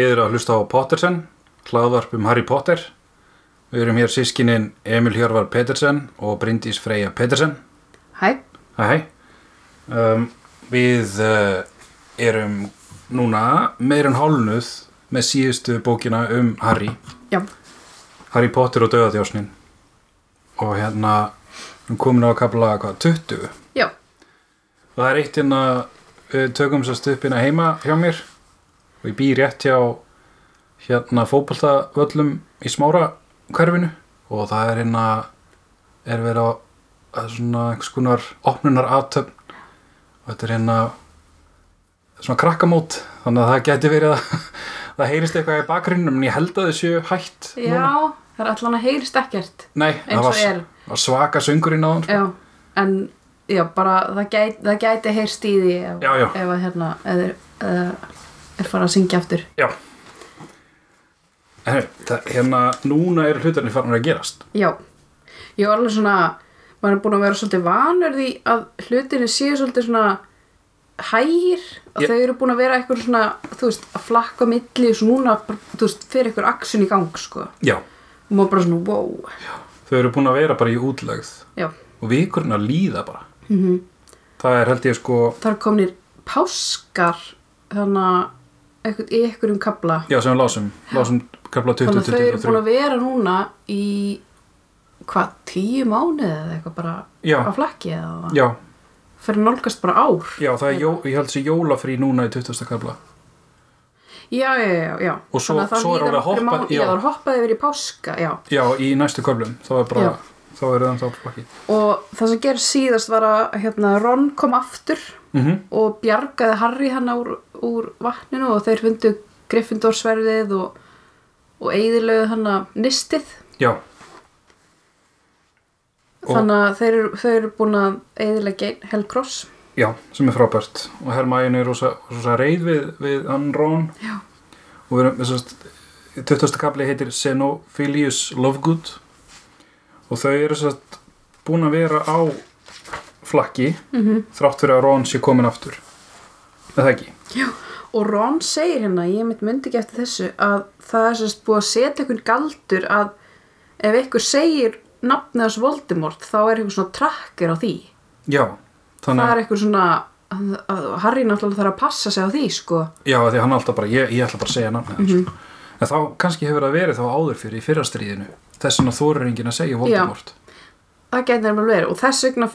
Þið eru að hlusta á Pottersen, hlaðvarp um Harry Potter. Við erum hér sískinin Emil Hjörvar Petersen og Bryndís Freyja Petersen. Hæ, Hæ, hæ. Um, við uh, erum núna meir en hálnuð með síðustu bókina um Harry. já, Harry Potter og Döðadjósnin. Og hérna, við erum komin á að kapla hvað, 20. já, Og það er eitt hérna, við tökum sérst upp hérna heima hjá mér og ég bý rétt hjá hérna fótboltavöllum í smára hverfinu. Og það er hérna, er verið á svona einhvers konar opnunar aðtöfn og þetta er hérna svona krakkamót þannig að það geti verið að það heyrist eitthvað í bakgrunnum en ég held að þessu hætt já, það er allan að heyrist ekkert Nei, það var, var svaka söngurinn á hann já, en já, bara það gæti, það gæti heyrst í því ef, Já, já. ef að hérna, eða er farið að syngja aftur. Já. En það, hérna, núna eru hlutarnir farin að gerast. Já, ég var alveg svona, maður er búin að vera svolítið vanur því að hlutinni séu svolítið svona hægir. Og Já. þau eru búin að vera eitthvað svona, þú veist, að flakka milli og svo núna, þú veist, fyrir eitthvað aksjun í gang, sko. Já, Og maður bara svona, wow, þau eru búin að vera bara í útlegð. Já. og vikurinn að líða bara. Mm Það er held ég sko Það er komnir páskar, þannig að eitthvað, í einhverjum kabla. Já, sem við lásum, lásum kapla 20 Þannig að þau eru búin 23 að vera núna í, hvað, tíu mánuði eða eitthvað bara Já, á flakki eða já, fyrir nálgast bara ár. já, það er, jó, ég held sér jólafrí núna í 20. kapla Já, já, já, já. Og svo- að það svo er alveg nokkrir hoppað- mánuðir- já. Já, það er hoppað yfir í páska, já. Já, í næstu köflum, þá er bara. Þá er það þá flakki Og það sem gerði síðast var að hérna, Ron kom aftur mm og bjargaði Harry hann úr, úr vatninu og þeir fundu Gryffindórsverðið og, og eigðilegu hann að nistið. Já, Þannig að þeir, eru- þau eru búin að eigðilega Hellcross. já, sem er frábært og Hermæjun er rosa, rosa reið við, við hann Ron Já. og við erum, þess að 20. kapli heitir Xenophilius Lovegood og þau eru að búin að vera á flakki Mm -hmm. þrátt fyrir að Ron sé komin aftur það ekki? Og Ron segir hérna, ég myndi ekki eftir þessu, að það er sérst búið að setja einhvern galdur að ef einhver segir nafnið hans Voldemort þá er einhver svona trakkir á því. Já, þannig það að er einhver svona Harry náttúrulega þarf að passa sig á því sko já, því hann alltaf bara, ég, ég ætla bara að segja nafnið hans Mhm. en þá kannski hefur það verið þá áður fyrir í fyrra stríðinu þess vegna þorir enginn að segja Voldemort. Það getur nefnilega verið. Og þess vegna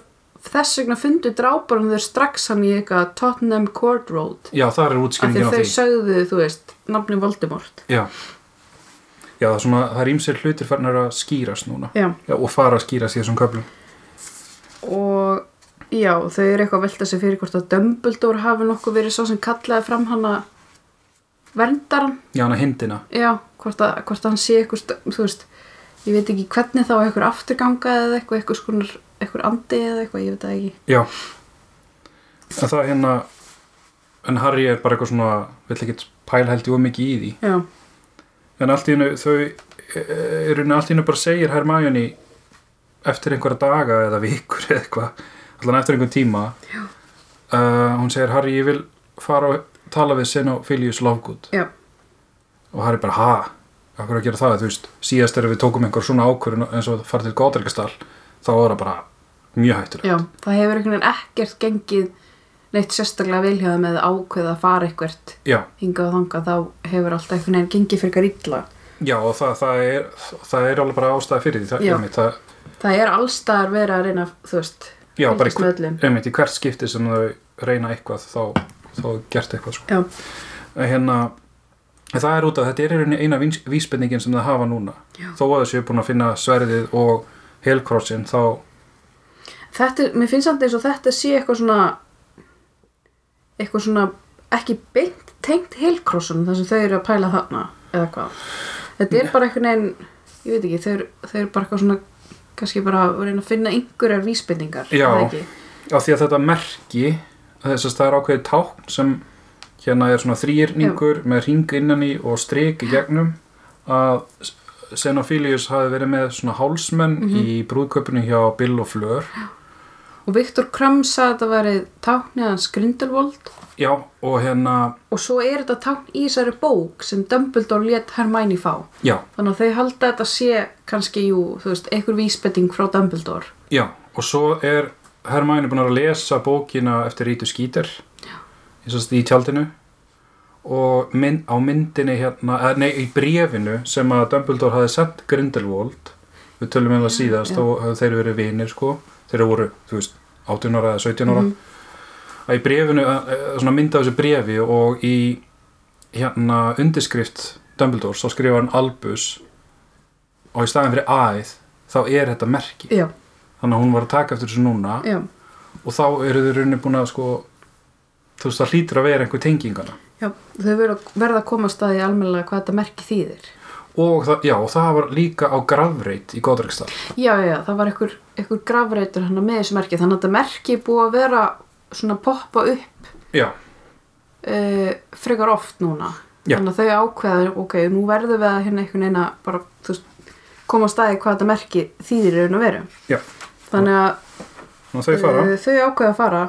þess vegna fundu dráparinn þau strax hann í eitthvað Tottenham Court Road. Já, það er því útskýringin á þau því. sögðu, þú veist, nafni Voldemort. Já, já það, er svona, það er ímsir hlutir farin að skýrast núna. Já, já, og fara að skýrast í þessum köflum. Og já, þau eru eitthvað að velta sig fyrir hvort að Dumbledore hafi nokkuð verið svo sem kallaði fram hana verndaran Já, hana hindina. Já, hvort að, hvort að hann sé eitthvað, þú veist ég veit ekki hvernig þá eitthvað afturganga eða eitthvað, eitthvað skonar, eitthvað andi eða eitthvað, ég veit það ekki. Já. En það hérna En Harry er bara eitthvað svona vill held ég of mikið í því. Já, En allt í hennu þau er henni allt í hennu bara segir Hermione eftir einhverja daga eða vikur eða eitthvað allan eftir einhvern tíma. Uh, hún segir Harry ég vil fara og tala við Xenophilius Lovegood. Já, og Harry bara ha hvað að gera það, þú veist, síðast þegar við tókum einhver svona ákvörðun eins og fara til Góðarkastall þá var það bara mjög hættulegt. Já það hefur einhvern veginn ekkert gengið neitt sérstaklega vilhjáða með að ákveða að fara eitthvert já, hingað og þangað þá hefur alltaf einhvern veginn gengið fyrir eitthvað illa. Já og það, það, er, það er alveg bara ástæði fyrir því það, það, það er allstaðar verið að reyna þú veist, já, bara einmitt, í hvert skipti sem þau reyna eitthvað þá, þá er gert eitthvað sko. hérna en það er út af, þetta er eina vís- vísbendingin sem það hafa núna Já. þó að þessu er búin að finna sverðið og helkrossin þá, þetta, er- mér finnst samt eins og þetta sé eitthvað svona eitthvað svona ekki beint tengt helkrossunum þar sem þau eru að pæla þarna eða hvað þetta er bara eitthvað neginn ég veit ekki, þau eru, þau eru bara eitthvað svona kannski bara að reyna að finna einhverjar vísbendingar Já. eða ekki? af því að þetta merki þess að það er ákveðið tákn sem hérna er svona þrýrningur með ring innan í og strik í gegnum að Xenophilius hafi verið með svona hálsmenn Mhm. í brúðköpunni hjá Bill og Fleur. Og Viktor Krum sagði að þetta væri táknið hans Grindelwald. Já, og hérna og svo er þetta tákn í þessari bók sem Dumbledore let Hermione fá. Já, þannig að þau halda að þetta sé kannski, jú, þú veist, einhver vísbending frá Dumbledore. Já, og svo er Hermæni búin að lesa bókina eftir Rítu Skíter í, svo í tjaldinu. Og mynd, á myndinni hérna, eða, nei, í brefinu sem að Dumbledore hafi sendt Grindelwald við tölum um það síðast já. og hafði þeir verið vinir sko, þeir voru, þú veist 18 ára eða 17 ára. Mhm. að í brefinu, að- að- svona mynd af þessu brefi og í hérna undirskrift Dumbledore þá skrifa hann Albus og í staðin fyrir æð þá er þetta merki. Já, þannig að hún var að taka eftir þessu núna og þá eru þau rauninni búin að sko þú veist það hlýtur að vera einhver tengingana. Já þau verða, að koma að staði almennilega hvað þetta merki þýðir. Og það, já, og það var líka á gravreit í Godriksdal já, já, það var einhver, einhver grafreitur hann með þessu merki, þannig að þetta merki er búið að vera svona poppa upp já, uh, frekar oft núna. Já. þannig að þau ákveða, ok, nú verðum við að hérna einhvern veginn að bara, þú veist, koma að staði hvað þetta merki þýðir raun og veru. Já, þannig að og þau fara? uh, þau ákveða að fara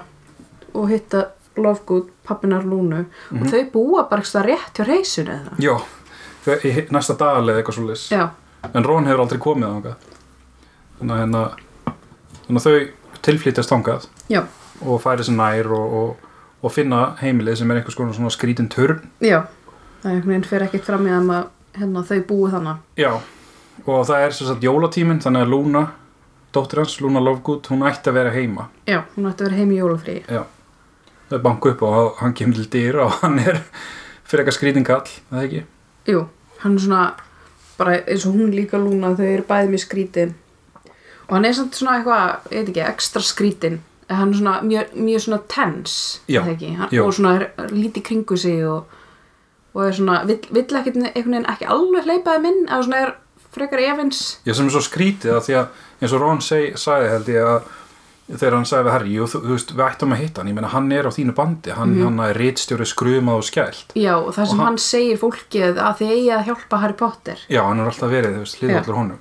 og hitta Lovegood, pappinar Lúnu Mhm. og þau búa bara eitthvað rétt hjá reysinu eða? Já, þau, í næsta dag eða eitthvað svo já, en Ron hefur aldrei komið þangað. Þannig að hérna þannig að þau tilflýtjast þangað já, og færi sér nær og, og, og finna heimilið sem er einhvers konar svona skrítin törn já það er einhvern veginn fyrir ekkert fram í þeim að hérna, þau búi þannig já, og það er sem sagt jólatíminn þannig að Luna, dóttir hans, Luna Lovegood hún ætti að vera heima. Já, hún ætti að vera heim í jólafrí Já, er banku upp og hann kemur til dyr og hann er fyrir eitthvað skrítin kall, það ekki? jú, hann er svona bara eins og hún líka Lúna þau eru bæði mjög skrítin og hann er samt svona eitthvað, ég veit ekki, ekstra skrítin en hann er svona mjög, mjög svona tens er það ekki? Hann, og svona er lítið kringu sig og, og er svona, vill, vill ekkert einhvern veginn ekki alveg hleypaði minn eða svona er frekar efins Já, sem er svo skrítið að því að eins og Ron seg, sagði held ég að þegar hann sagði við Harry, jú, þú, þú veist, við ættum að hitta hann, ég meina hann er á þínu bandi, hann, hann er rítstjóri skrumað og skælt. já, og það sem Og hann- hann segir fólki að þið eigi að hjálpa Harry Potter Já, hann er alltaf verið, þú veist, hlýða Já. allir honum.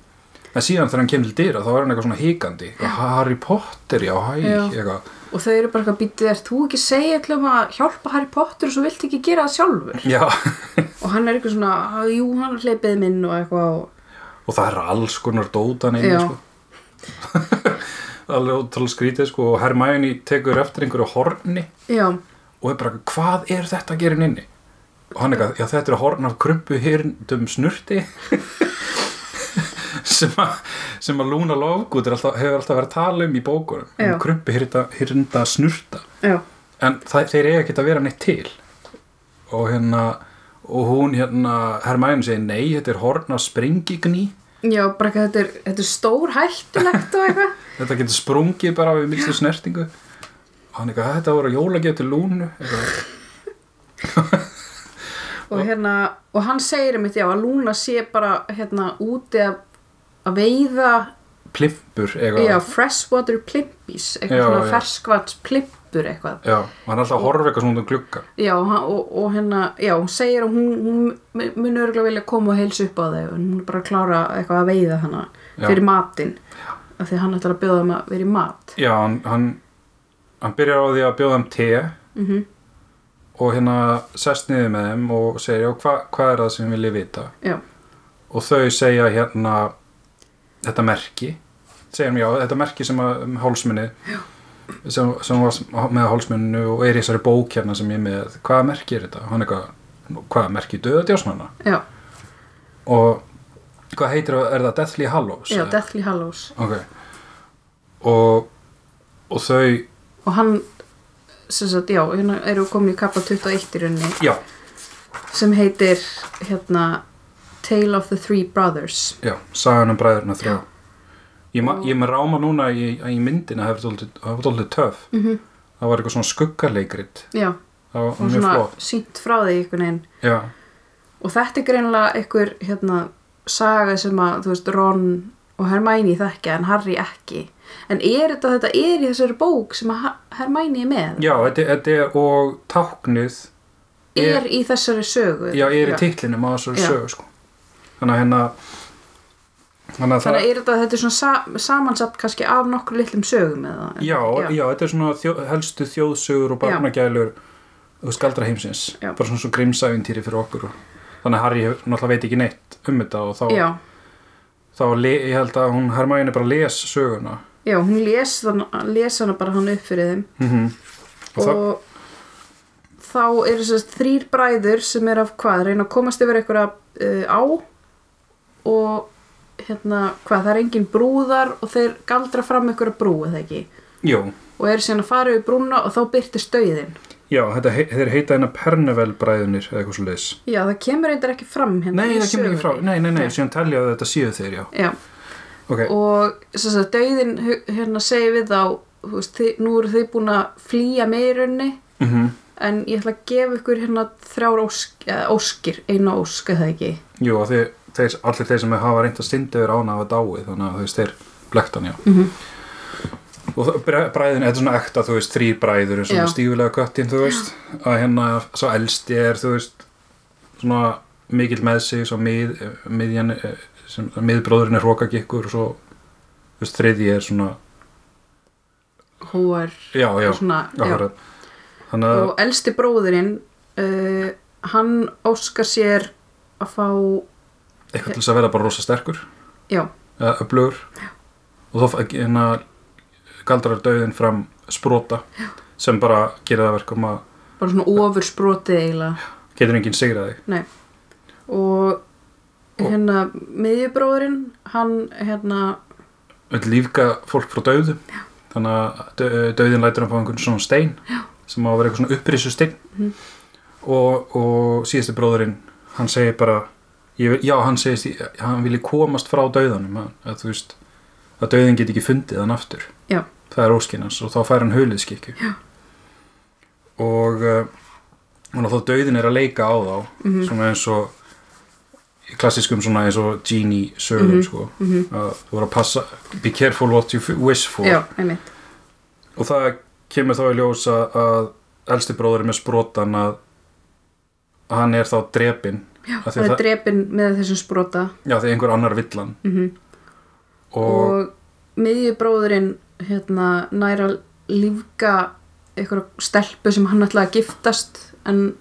En síðan þegar hann kemur til dyra, þá er hann eitthvað svona híkandi. Harry Potter, já, hæ, Já. eitthvað. og þau eru bara eitthvað býtið er þú ekki segja allum að hjálpa Harry Potter og svo vilt ekki gera það sjálfur Já, og hann er eitthvað svona, "Ah, jú, hann hleypiði minn og eitthvað og og það er alls konar dótan Já. sko. alveg ótrúlega skrítið, sko, og Hermione tekur eftir einhverju horni já, og er bara, hvað er þetta að gera inn inni? og hann eitthvað, já þetta er horn af krumpu hirndum snurti sem að sem að Luna alltaf, hefur alltaf verið að tala um í bókunum Já. um krumpu hirnda, hirnda snurta. Já, en það, þeir eiga ekkert að vera neitt til. Og hérna og hún hérna, Hermæn segir nei, þetta er horn af springigni já, bara eitthvað þetta er, þetta er stór hættulegt og eitthvað. Þetta getur sprungið bara við minnstu snertingu. Og hann eitthvað, þetta voru jólagjöf til Lúnu. Og hérna, og hann segir einmitt já að Lúna sé bara hérna úti að, að veiða plimpur eitthvað. Já, freshwater plimpis eitthvað Já, svona ferskvats plimpur eitthvað. Já, hann er alltaf að horfa eitthvað svona um glugga. Já, og, hann- og, hérna, já, hún segir að hún, hún mun örgulega vilja koma og heilsa upp á þau en hún er bara að klára eitthvað að veiða hana Já. fyrir matinn. Af því hann ætlar að bjóða þeim að vera í mat. Já, hann, hann, hann byrjar á því að bjóða þeim te mm og hérna sest niður með þeim og segir, já, hva, hvað er það sem við viljið vita? já, Og þau segja hérna þetta merki. Segja hann, já, þetta merki sem að um hálsminni sem, sem var með hálsminninu og er í þessari bók hérna sem ég með, hvaða merki er þetta? Hann eitthvað, hvaða merki? Döðadjásnanna? já, Og hvað heitir það, er það Deathly Hallows? já, eða? Deathly Hallows. Ok. Og, og þau og hann sem sagt, já, hérna eru komin í kappa 21 í rauninni. Já, sem heitir hérna Tale of the Three Brothers. Já, sagan um bræðurna þrjá ég, ma, ég með ráma núna í, í myndina var dólítið töf mm -hmm. það var eitthvað svona skuggaleikrit já, það var og mjög svona flott. sínt frá því einhvern veginn. Já, og þetta er greinilega einhver hérna, saga sem að þú veist, Ron og Hermione þekkja en Harry ekki. En er þetta, þetta er í þessari bók sem Hermione er með? Já þetta, þetta er og táknið er, í þessari sögu. Já, er í titlinum á þessari Já. sögu sko. þannig að hérna þannig að Þannig að er þetta, þetta er svona sa samansatt kannski af nokkur litlum sögum eða? Já, já, þetta er svona þjó, helstu þjóðsögur og barnagælur veist, galdra heimsins Já. bara svona svo grimsævintýri fyrir okkur þannig að Harry náttúrulega veit ekki neitt um þetta og þá, já, þá ég held að hún Hermæni bara les söguna. Já, hún les, þann, les hana bara hann upp fyrir þeim. Mm og, og, það, þá eru þess þrýr bræður sem er af hvað, reyna að komast yfir einhverja uh, á og hérna, hvað, það er engin brúðar og þeir galdra fram einhverja brú eða ekki? Jú, og eru síðan að fara yfir brúna og þá byrtist dauðin já, þetta, he, þeir heita hérna Pernevel bræðunir eða eitthvað svo leis já, það kemur eitthvað ekki fram hérna nei, í það kemur ekki frá, sögunni. nei, nei, nei, síðan telja að þetta séu þeir, já. Já, ok, og þess að dauðin hu- hérna segir við þá þú veist, þið, nú eru þið búin að flýja meirunni mhm. en ég ætla að gefa ykkur hérna þrjár ósk, eða, óskir, eina ósk eða ekki? Jú, og þeir, þeir, allir þeir sem hafa reynt að stindi yfir ána hafa dáið, þannig að þú veist, þeir blektan, já. Mhm. Og það- bræ- bræðin, þetta er svona ekta, þú veist, þrýr bræður, svona Já. stífulega köttin, þú veist, að hérna, svo elsti er, þú veist, svona mikill með sig, svo mið, miðjan, eh, sem, miðbróðurinn er hrókagikkur og svo, þú veist, þriði er svona, hóar já, já, og svona, já. að, og elsti bróðurinn uh, hann óskar sér að fá eitthvað til þess að vera bara rosa sterkur, já, eða öflugur, og þá hérna galdrar döðin fram sprota já. sem bara gerir það verkum að bara svona ofur sprotið eiginlega getur enginn sigrað þig Nei. og hérna miðjubróðurinn hann hérna vill lífga fólk frá já. þannig að döðin lætur hann fá einhvern svona stein já. sem á að vera eitthvað svona upprisu stein Mhm. og, og síðasti bróðurinn hann segir bara ég, já, hann segist, hann vilji komast frá döðanum að, að þú veist að döðin get ekki fundið hann aftur Já. það er óskinnans og þá fær hann höliðskikju já. og og þá döðin er að leika á þá Mhm. svona eins og klassiskum svona eins og genie sögum Mhm. sko Mhm. að þú voru að passa be careful what you wish for já, og það kemur þá í ljós að, að elsti bróður er með sprotan að hann er þá drepin já, það er það- drepin með þessum sprota. Já því einhver annar villan. Mm og, og miðjubróðurinn hérna næra lífga einhverja stelpu sem hann ætlaði að giftast en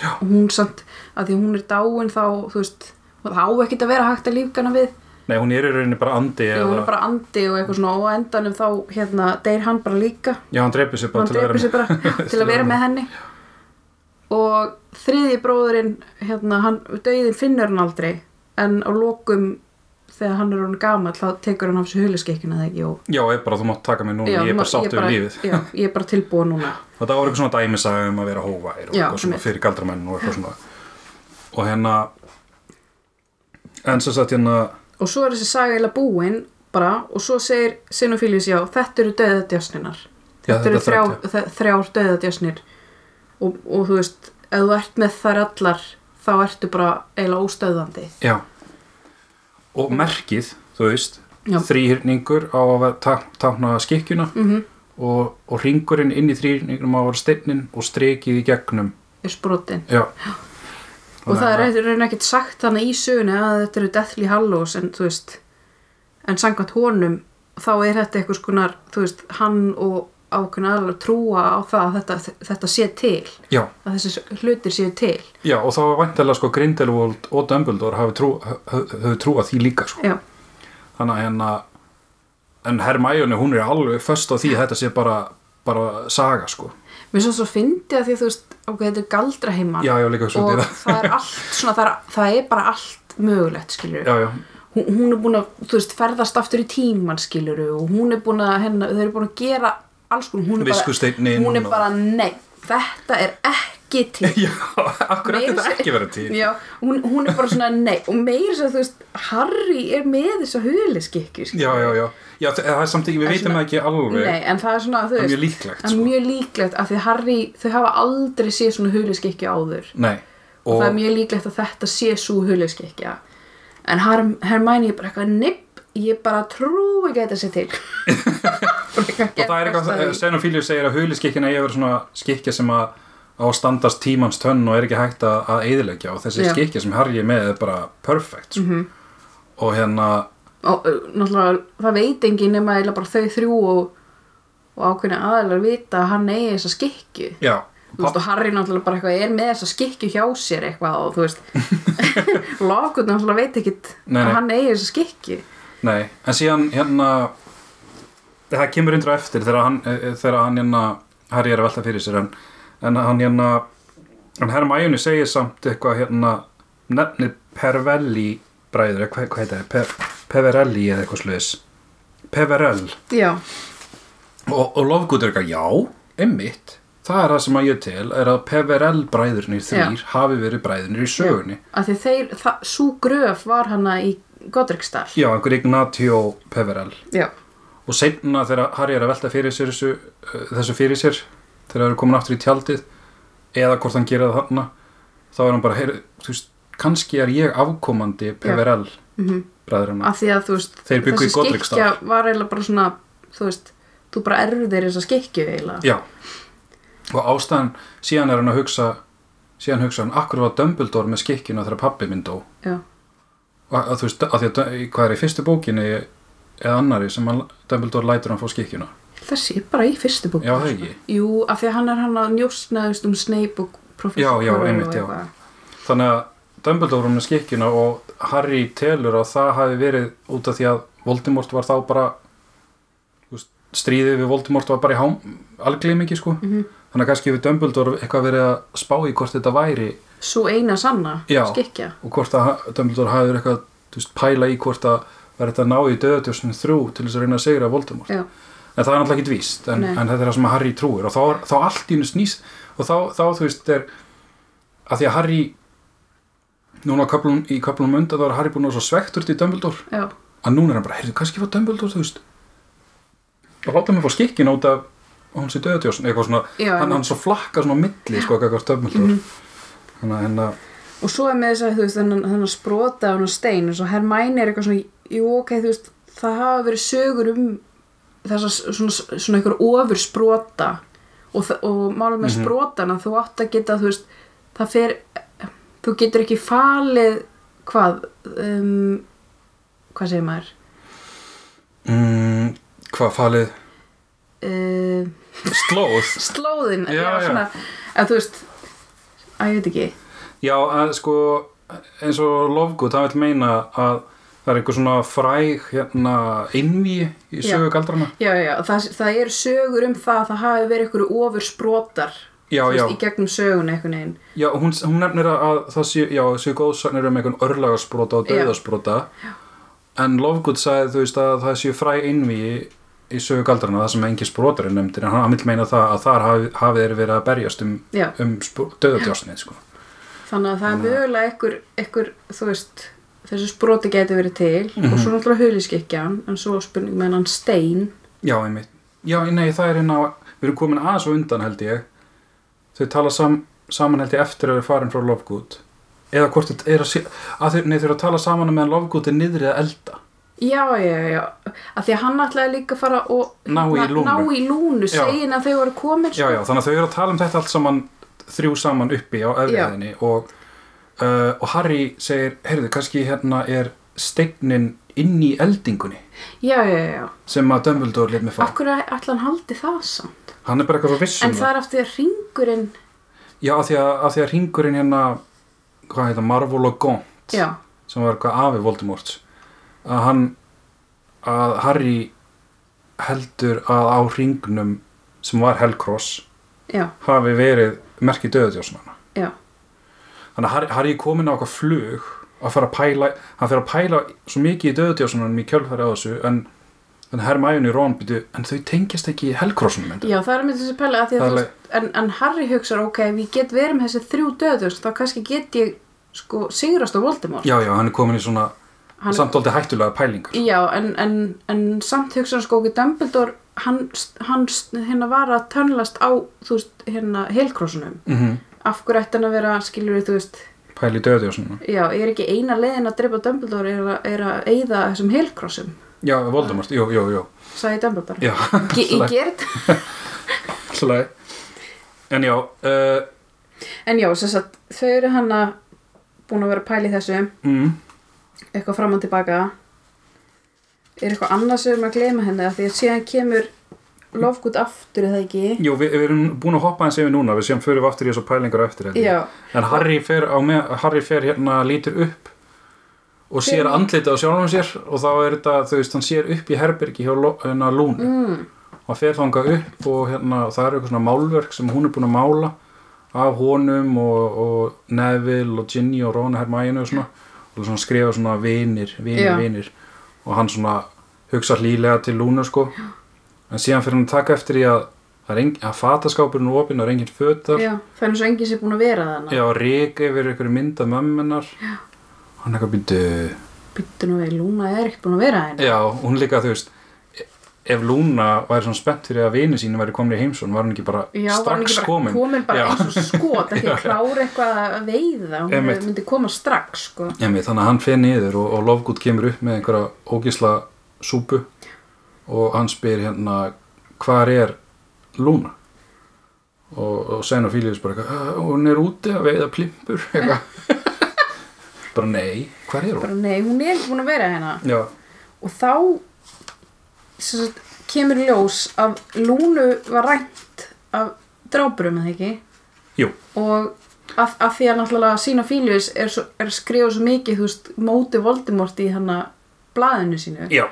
Já. hún samt að því hún er dáin þá þú veist, það á ekkert að vera hægt að lífga hana við. Nei hún er í rauninni bara andi Já, hún er bara andi og eitthvað svona og endanum þá hérna deyr hann bara líka. Já hann dreipir sér bara hann til að bara til að vera með henni og þriði bróðurinn hérna, hann, dauðin finnur hann aldrei. En á lokum þegar hann er hann gamall þá tekur hann af sér huliskekkina þegar ekki? Og já ég bara þú mátt taka mig núna. Já, ég er bara sáttu við lífið. já, ég er bara tilbúin núna. Og það var eitthvað svona dæmisaga um að vera hóvær og Já, eitthvað svona fyrir galdramenn og eitthvað svona. Og hérna en svo satt hérna og svo er þessi saga eiginlega búin bara og svo segir Sinophilis já, þetta eru döðadjásninar Já, þetta eru þetta þe- þrjár döðadjásnir og, og þú veist ef þú ert með þær allar þá ertu bara eiginlega óstöðandi já. Og merkið, þú veist þrýhyrningur á að tákna skikkjuna mm og, og ringurinn inn í þrýhyrningnum á að vera steinnin og strikið í gegnum. Er sprotin. Já. Og það er reyna ekkert sagt þannig í sögunni að þetta eru Deathly Hallows en þú veist en samkvæmt honum þá er þetta eitthvað skonar þú veist, hann og ákveðin aðlar trúa á það að þetta, þetta sé til já, að þessi hlutir séu til. Já, og þá var væntalega sko Grindelwald og Dumbledore hafi trú, trúað því líka sko. já, þannig að hérna en Hermione hún er alveg föst á því að þetta sé bara, bara saga sko. Mér svo svo fyndi að því að þú veist ok, þetta er galdra heima já, já, líka og það það er allt svona, það er, það er bara allt mögulegt skilur já, já, hún, hún er búin að, þú veist, ferðast aftur í tíman skiluru og hún er búin að hennar, þau eru búin að gera alls konar, hún er bara hún er bara, nei, þetta er ekki til. Já, akkur Meira ætti þetta ekki verið til? Já, hún, hún er bara svona, nei og meira svo, þú veist, Harry er með þessa huliskikki já, já, já, já, það er samt ekki, við veitum ekki alveg. Nei, en það er svona, þú það er veist mjög líklegt það er sko. mjög líklegt af því Harry, þau hafa aldrei séð svona huliskikki áður. Nei, og, og, það er mjög líklegt að þetta sé svo huliskikja en Herm, Hermæni er bara eitthvað nipp, ég bara trú ekki að þetta sé til og það er eitthvað, Xenophilia segir að huliskikkina að vera svona skikja sem að á að standast tímans tönn og er ekki hægt að að eyðileggja og þessi Já. skikja sem Harry er með er bara perfect sko. Mhm. og hérna og náttúrulega það veit enginn nema eiginlega bara þau þrjú og, og ákveðni aðeinar vita að hann eigi þessa skikju já, þú veist og Harry náttúrulega bara eitthvað er með þessa skikju hjá sér eitthvað og þú veist Lockwood náttúrulega veit ekkit Nei, nei. að hann eigi þessa skikju nei, en síðan hérna það kemur undir á eftir þegar hann, eh, þegar hann hérna Harry er að velta fyrir sér en, en hann hérna en Hermione segir samt eitthvað hérna nefnir Pervelli bræður, hvað, hvað heitir það, Pe, Peverelli eða eitthvað sluðis Peverell. Já, og, og er eitthvað, já, einmitt. Það er það sem að ég tel, er að Peverell bræðurnir þrýr hafi verið bræðurnir í sögunni. Af því þeir, sú gröf var hana í Godricstall já, einhver Ignatio Peverell. Já, og seinna þegar Harry er að velta fyrir sér þessu, uh, þessu fyrir sér þegar það eru komin aftur í tjaldið eða hvort hann gera það þarna þá er hann bara, heyr, þú veist, kannski er ég afkomandi Peverell mm bræðurina af því að þú veist þessi skikkja var eiginlega bara svona þú veist, þú bara erfðir þessa skikju eiginlega. Já, og ástæðan síðan er hann að hugsa síðan hugsa hann, akkur var Dumbledore með skikkjuna þegar pappi minn dó? Já, og að, þú veist, að því að hvað er í fyrstu bókinni eða annari sem hann, Dumbledore lætur hann fá skikkjuna þessi er bara í fyrstu bók já, það ekki jú, af því að hann er hann að njósnaðust um Snape og Professor Já, já, einmitt, já. þannig að Dumbledore var með skikkjuna og Harry telur að það hafi verið út af því að Voldemort var þá bara stríðið við Voldemort var bara í hám algleimingi sko Mhm. þannig að kannski við Dumbledore eitthvað verið að spá í hvort þetta væri svo eina sanna Já. skikja og hvort að Dumbledore hafi verið eitthvað veist, pæla í hvort að verið þetta að ná í döðatjósinu þrjú til þess að reyna að segra Voldemort. Já, en það er náttúrulega ekki víst en, en þetta er það sem að Harry trúir og þá, þá allt í hennu snýst og þá, þá þú veist er að því að Harry núna á köflum, í köflum undan þá er Harry búin að vera svo svektur til Dumbledore. Já, að núna er hann bara, heyrðu, kannski var Dumbledore þú veist. Og láta mig fá skikkin út af hún sé döðatjósin eitthvað svona, Já, hann, hann svo flakka svona á milli sko, eitthvað Dumbledore. Mhm. þannig að hérna og svo er með þess að þú veist þennan, þennan sprota á hann stein og svo Hermæni er eitthvað svona jú ok, þú veist, það hafa verið sögur um þess að svona, svona einhver ofur sprota og, og málum með Mhm. sprotana þú átt að geta, þú veist það fer, þú getur ekki falið hvað um, hvað segir maður mm, hvað falið uh, slóð slóðin Já, já. svona, að þú veist að ég veit ekki Já, að sko eins og Lovegood, það vil meina að það er einhver svona fræg hérna innví í Já. sögu galdrana já, já, það, það eru sögur um það að það hafi verið einhverju ofur Já, já, veist, í gegnum sögun einhvern veginn. Já hún, hún nefnir að, að það sé, já, séu góðsagnir um einhvern örlagasprota og Já. döðasprota en Lovegood sagði þú veist að það séu fræg innví í sögu galdrana það sem engin sprotar er nefndir en hann vil meina það að þar hafi, hafi þeir verið að berjast um, já, um döðatjásnið sko. þannig að það er mögulega einhver, einhver þú veist, þessi sproti geti verið til Mhm. og svo náttúrulega huliskikjan en svo spurning með hann stein Já, einmitt. Já, nei, það er hérna, við erum komin aðeins á undan held ég. Þau tala sam, saman held ég eftir að við farin frá Lovegood. Eða hvort þetta er að að þau, eru að tala saman meðan Lovegood er niðri að elda. já, já, já, að því að hann ætlaði líka að fara og Ná í lúnu. ná í lúnu, Já. segin að þau voru komin Já, já, þannig að þau eru að tala um þetta allt saman þrjú saman uppi á efriðinni og, uh, og Harry segir, heyrðu, kannski hérna er steinin inn í eldingunni? Já, já, já, sem að Dumbledore lit mig fá. af hverju ætla hann haldi það samt? Hann er bara eitthvað svo viss um en það er aftur því að ringurinn Já, af því að, að því að ringurinn hérna, hvað heita, Marvel og Gaunt já, sem var eitthvað afi Voldemorts að hann að Harry heldur að á ringnum sem var Hellcross já, hafi verið merki döðatjósnana já þannig að Harry, komin á eitthvað flug að fara að pæla, hann fyrir að pæla svo mikið í döðatjósnanum í kjölfæri á þessu en, en Hermione og Ron byrju en þau tengjast ekki í Hellcrossnum Já, það er með þessi pæla að að veist, en, en Harry hugsar, ok, ég get verið með þessi þrjú döður, þá kannski get ég, sko, sigrast á Voldemort. já, já, hann er komin í svona Hann- samt aldrei hættulega pælingar Já, en, en, en samt hugsa hann, sko, ok, Dumbledore, hann, hann hérna var að tönlast á, þú veist, hérna, helkrossunum. mm Af hverju ætti hann að vera, skilur við, þú veist, pæli í döðatjósnana já, er ekki eina leiðin að drepa Dumbledore er að, er að eyða þessum helkrossum, já, Voldemort, jú, jú, jú. Sagði Dumbledore. já, ég gerð, slæði en já, uh, en já, þess að þau eru hann að búin að vera að í þessu, mm, eitthvað fram og tilbaka. Er eitthvað annað sem við erum að gleyma henni af því að síðan kemur Lovegood aftur eða ekki? Jú, við, við erum búin að hoppa hans yfir núna við séum fyrir við aftur í þessu pælingar eftir. Já, en Harry fer, með, Harry fer hérna lítur upp og sér andlitið á sjálfum sér og þá er þetta, þú veist, hann sér upp í herbergi hjá hérna Lúnu. Mm, og fer þangað upp og hérna það er eitthvað svona málverk sem hún er búin að mála af honum og, og Neville og Ginny og Ron og Hermione og svona. Og svona skrifa svona vinir, vinir, Já. vinir. Og hann svona hugsa hlýlega til Lúnu sko en síðan fyrir hann að taka eftir því að er að fataskápurinn er opinn, það er engin fötar. Já, það er eins og enginn sem er búin að vera þannig Já, rík yfir einhverju mynd af mömmunar Hann eitthvað býttu Byttu nú við, Lúna er ekki búin að vera henni Já, hún líka, þú veist Ef Lúna væri svona spennt fyrir að vini sínu væri komin í heimsón, var hún ekki bara Já, var hann strax ekki bara komin? komin bara Já. eins og skot ekki Já, klára eitthvað að veiða hún Einmitt. myndi koma strax sko. Emi, Þannig að hann fer niður og, og Lovegood kemur upp með einhverja ógísla súpu og hann spyr hérna hvar er Lúna? Og, og sen og Fílius bara "Uh, hún er úti að veiða plimpur bara nei, hvar er hún? bara nei, hún er ekki búin að vera hérna. Já, og þá sagt, kemur ljós að Lúnu var rænt af drápurum eða ekki? Jú, og að, að því að náttúrulega sína Fílius er, er að skrifa svo mikið veist, móti Voldemort í hann blaðinu sínu. Já,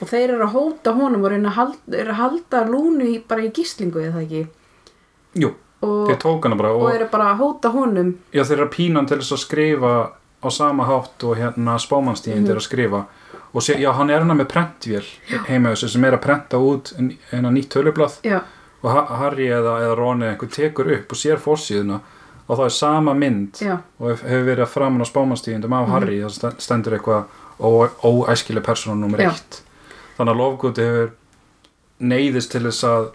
og þeir eru að hóta honum og reyna að halda, að halda lúnu í, bara í gíslingu eða ekki Jú, og, þeir tók hana bara og, og eru bara að hóta honum Já, þeir eru að pína hann til þess að skrifa á sama hátt og hérna spámanstíðin mm -hmm. er að mhm. skrifa og sé, já, hann er hana með prentvél heima þessu sem er að prenta út hennar nýtt tölublað já. og Harry eða, eða Ronny eitthvað tekur upp og sér fórsíðuna og það er sama mynd já. og hefur verið að framan á spámanstíðindum af mm -hmm. Harry það stendur eitthvað óæskileg persónum nr. 1 þannig að Lovegood hefur neyðist til þess að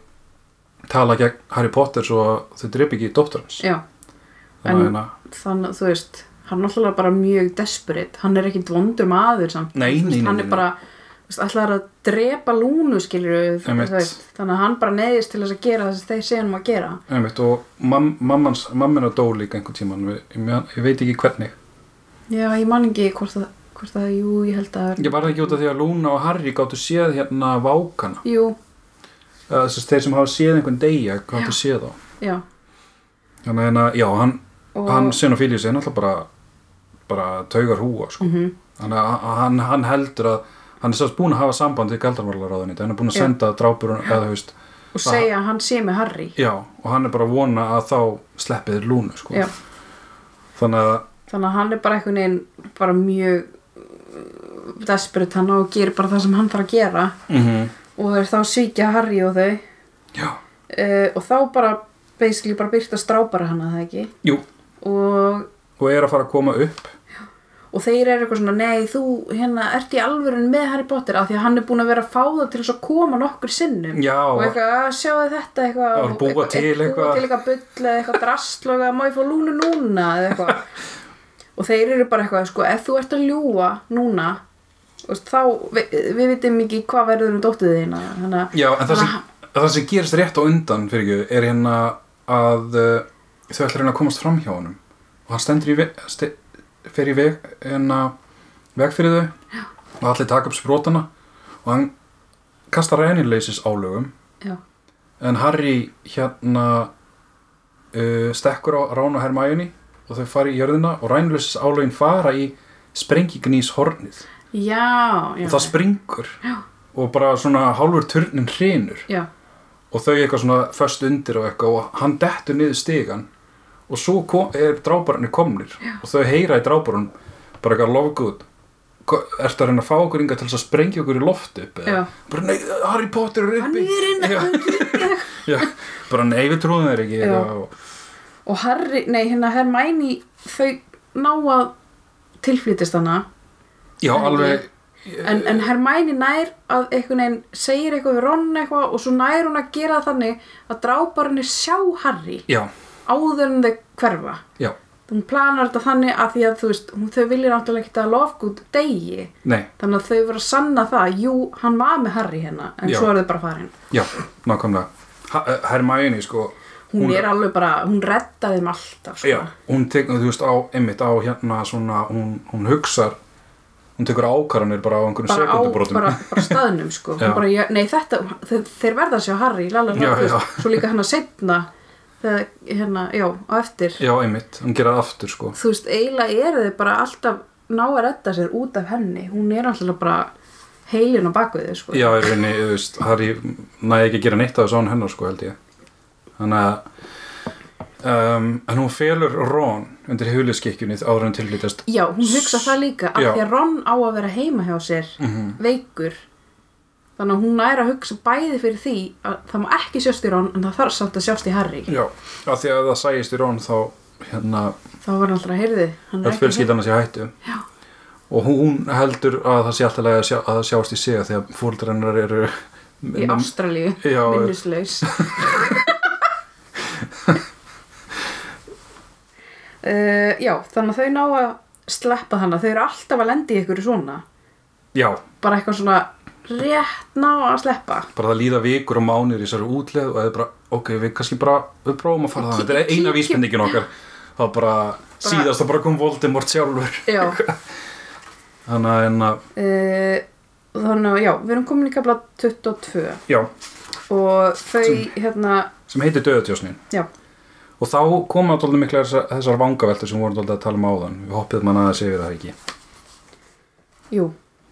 tala gegn Harry Potter svo að þau dreip ekki dóttur hans. Já. Þannig að En- hérna þannig að þú veist hann er náttúrulega bara mjög desperate. Hann er ekkit vondur maður samt. Nei, nei, nei, hann er bara ætlar að drepa lúnu Einmitt. þannig að hann bara neyðist til þess að gera það sem þeir segja um að gera. Einmitt, og mam, mammans, mammina dó líka einhvern tíman ég, ég veit ekki hvernig. Já, ég man ekki hvort það, hvort það jú, ég held að ég var ekki út af því að Lúna og Harry gáttu séð hérna vákana. Jú, þess þeir sem hafa séð einhvern deyja gáttu séð þá. Já. Þannig að hérna, já, hann, og, hann Xenophilius er náttúrulega bara bara taugar húa sko. Mhm. þannig að hann, hann heldur að hann er sátt búin að hafa samband við galdarmálaráðunni hann er búin að Já. senda drápur eða þú veist og segja að hann sé með Harry. Já, og hann er bara að vona að þá sleppið Lúnu sko. já, þannig að þannig að hann er bara einhvern veginn bara mjög desperate hann og gerir bara það sem hann þarf að gera. Mm og þeir þá svíkja Harry og þau. Já, uh, og þá bara basically bara byrta strápara hana það ekki? Jú, og, og er að fara að koma upp. Og þeir eru eitthvað svona nei þú hérna ert í alvörun með Harry Potter af því að hann er búin að vera að fá það til þess að koma nokkur sinnum. Já, og eitthvað að sjáu þetta eitthvað. Já, búa til eitthvað. eitthvað. bull eða eitthvað drastl og eitthvað má ég fá lúnu núna? Eitthvað og þeir eru bara eitthvað sko ef þú ert að ljúa núna veist, þá við, við vitum ekki hvað verður um dóttið þína þannig Já, en það sem, Þannig það sem gerist rétt á undan fyrir ekki er hérna að uh, þau ætla að reyna að komast fram hjá honum. Og hann stendur í veg, sti, fer í veg hérna veg fyrir þau. Já. og allir taka upp sprótana og hann kastar reynileisis álögum já, en Harry hérna uh, stekkur á Rán og Hermione og þau fara í jörðina og reynileisis álögin fara í sprengignís hornið já, já, og það springur Já. og bara svona hálfur turnin hrinur já, og þau eitthvað svona föst undir og eitthvað og hann dettur niður stigan og svo kom, er drábarnir komnir og þau heyra í drábarun bara eitthvað Lovegood ertu að reyna að fá okkur inga til að sprengja okkur í loft upp eða? Bara nei, Harry Potter er hann uppi. er inn bara nei, við trúum þeir ekki. Og, og Harry, nei hérna Hermione þau ná að tilflýtist hana. Já, En alveg en, en Hermione nær að einhvern veginn segir eitthvað við Ron eitthvað og svo nær hún að gera þannig að dráparinn sjá Harry já, áður en þau hverfa. Já, hún planar þetta þannig að því að þú veist hún, þau vilja náttúrulega ekki að Lovegood degi nei, þannig að þau verður að sanna það jú, hann var með Harry hérna en Já. svo er þau bara farin. Já, nákvæmlega. Eh, Hermione sko hún, er alveg bara, hún redda þeim alltaf sko. Já, hún tekur, þú veist, á, einmitt á hérna svona, hún, hún hugsar hún tekur ákvarðanir bara á einhvern bara á bara, bara staðnum sko. Hún bara, já, nei þetta, þeir, þeir verða að sjá Harry lala, Já, lala, já. svo líka hann að setna þegar, hérna, já, á eftir. Já, einmitt, hann gera það aftur sko. Þú veist, eiginlega eru þið bara alltaf ná að redda sér út af henni. Hún er alltaf bara heilin á bakvið sko. Já, þú veist, Harry næði ekki að gera neitt af þessu án hennar sko held ég þannig að um, en hún felur Ron undir huliskikkjunni áður en tilflytast Já, hún hugsa það líka af því að Ron á að vera heima hjá sér veikur. Þannig að hún er að hugsa bæði fyrir því að það má ekki sjást í Ron en það þarf samt að sjást í Harry. Já, af því að það sæist í Ron þá hérna, þá var hann alltaf að heyrði er ekki fjölskyldan að sé hættu. Já. og hún heldur að það sé alltaf að, sjá, að það sjást í sig að fóldrennar eru í Ástralíu, minnuslaus uh, Já, þannig að þau ná að sleppa hana, þau eru alltaf að lendi í ykkur svona, já, bara eitthvað svona rétt ná að sleppa. Bara það líða vikur og mánir í þessari útleð og það er bara, ok, við kannski bara við prófum að fara það, þetta er eina vísbendingin okkar. Þá bara, síðast að bara kom Voldemort sjálfur. Já, þannig að en að, uh, þannig að já, við erum komin í kapla 22 já, og þau hérna, sem heitir Döðatjósnin já, og þá koma alltaf mikla þessar, þessar vangaveltur sem vorum alltaf að tala um áðan. Við hoppið mann aðeins yfir það ekki? Jú.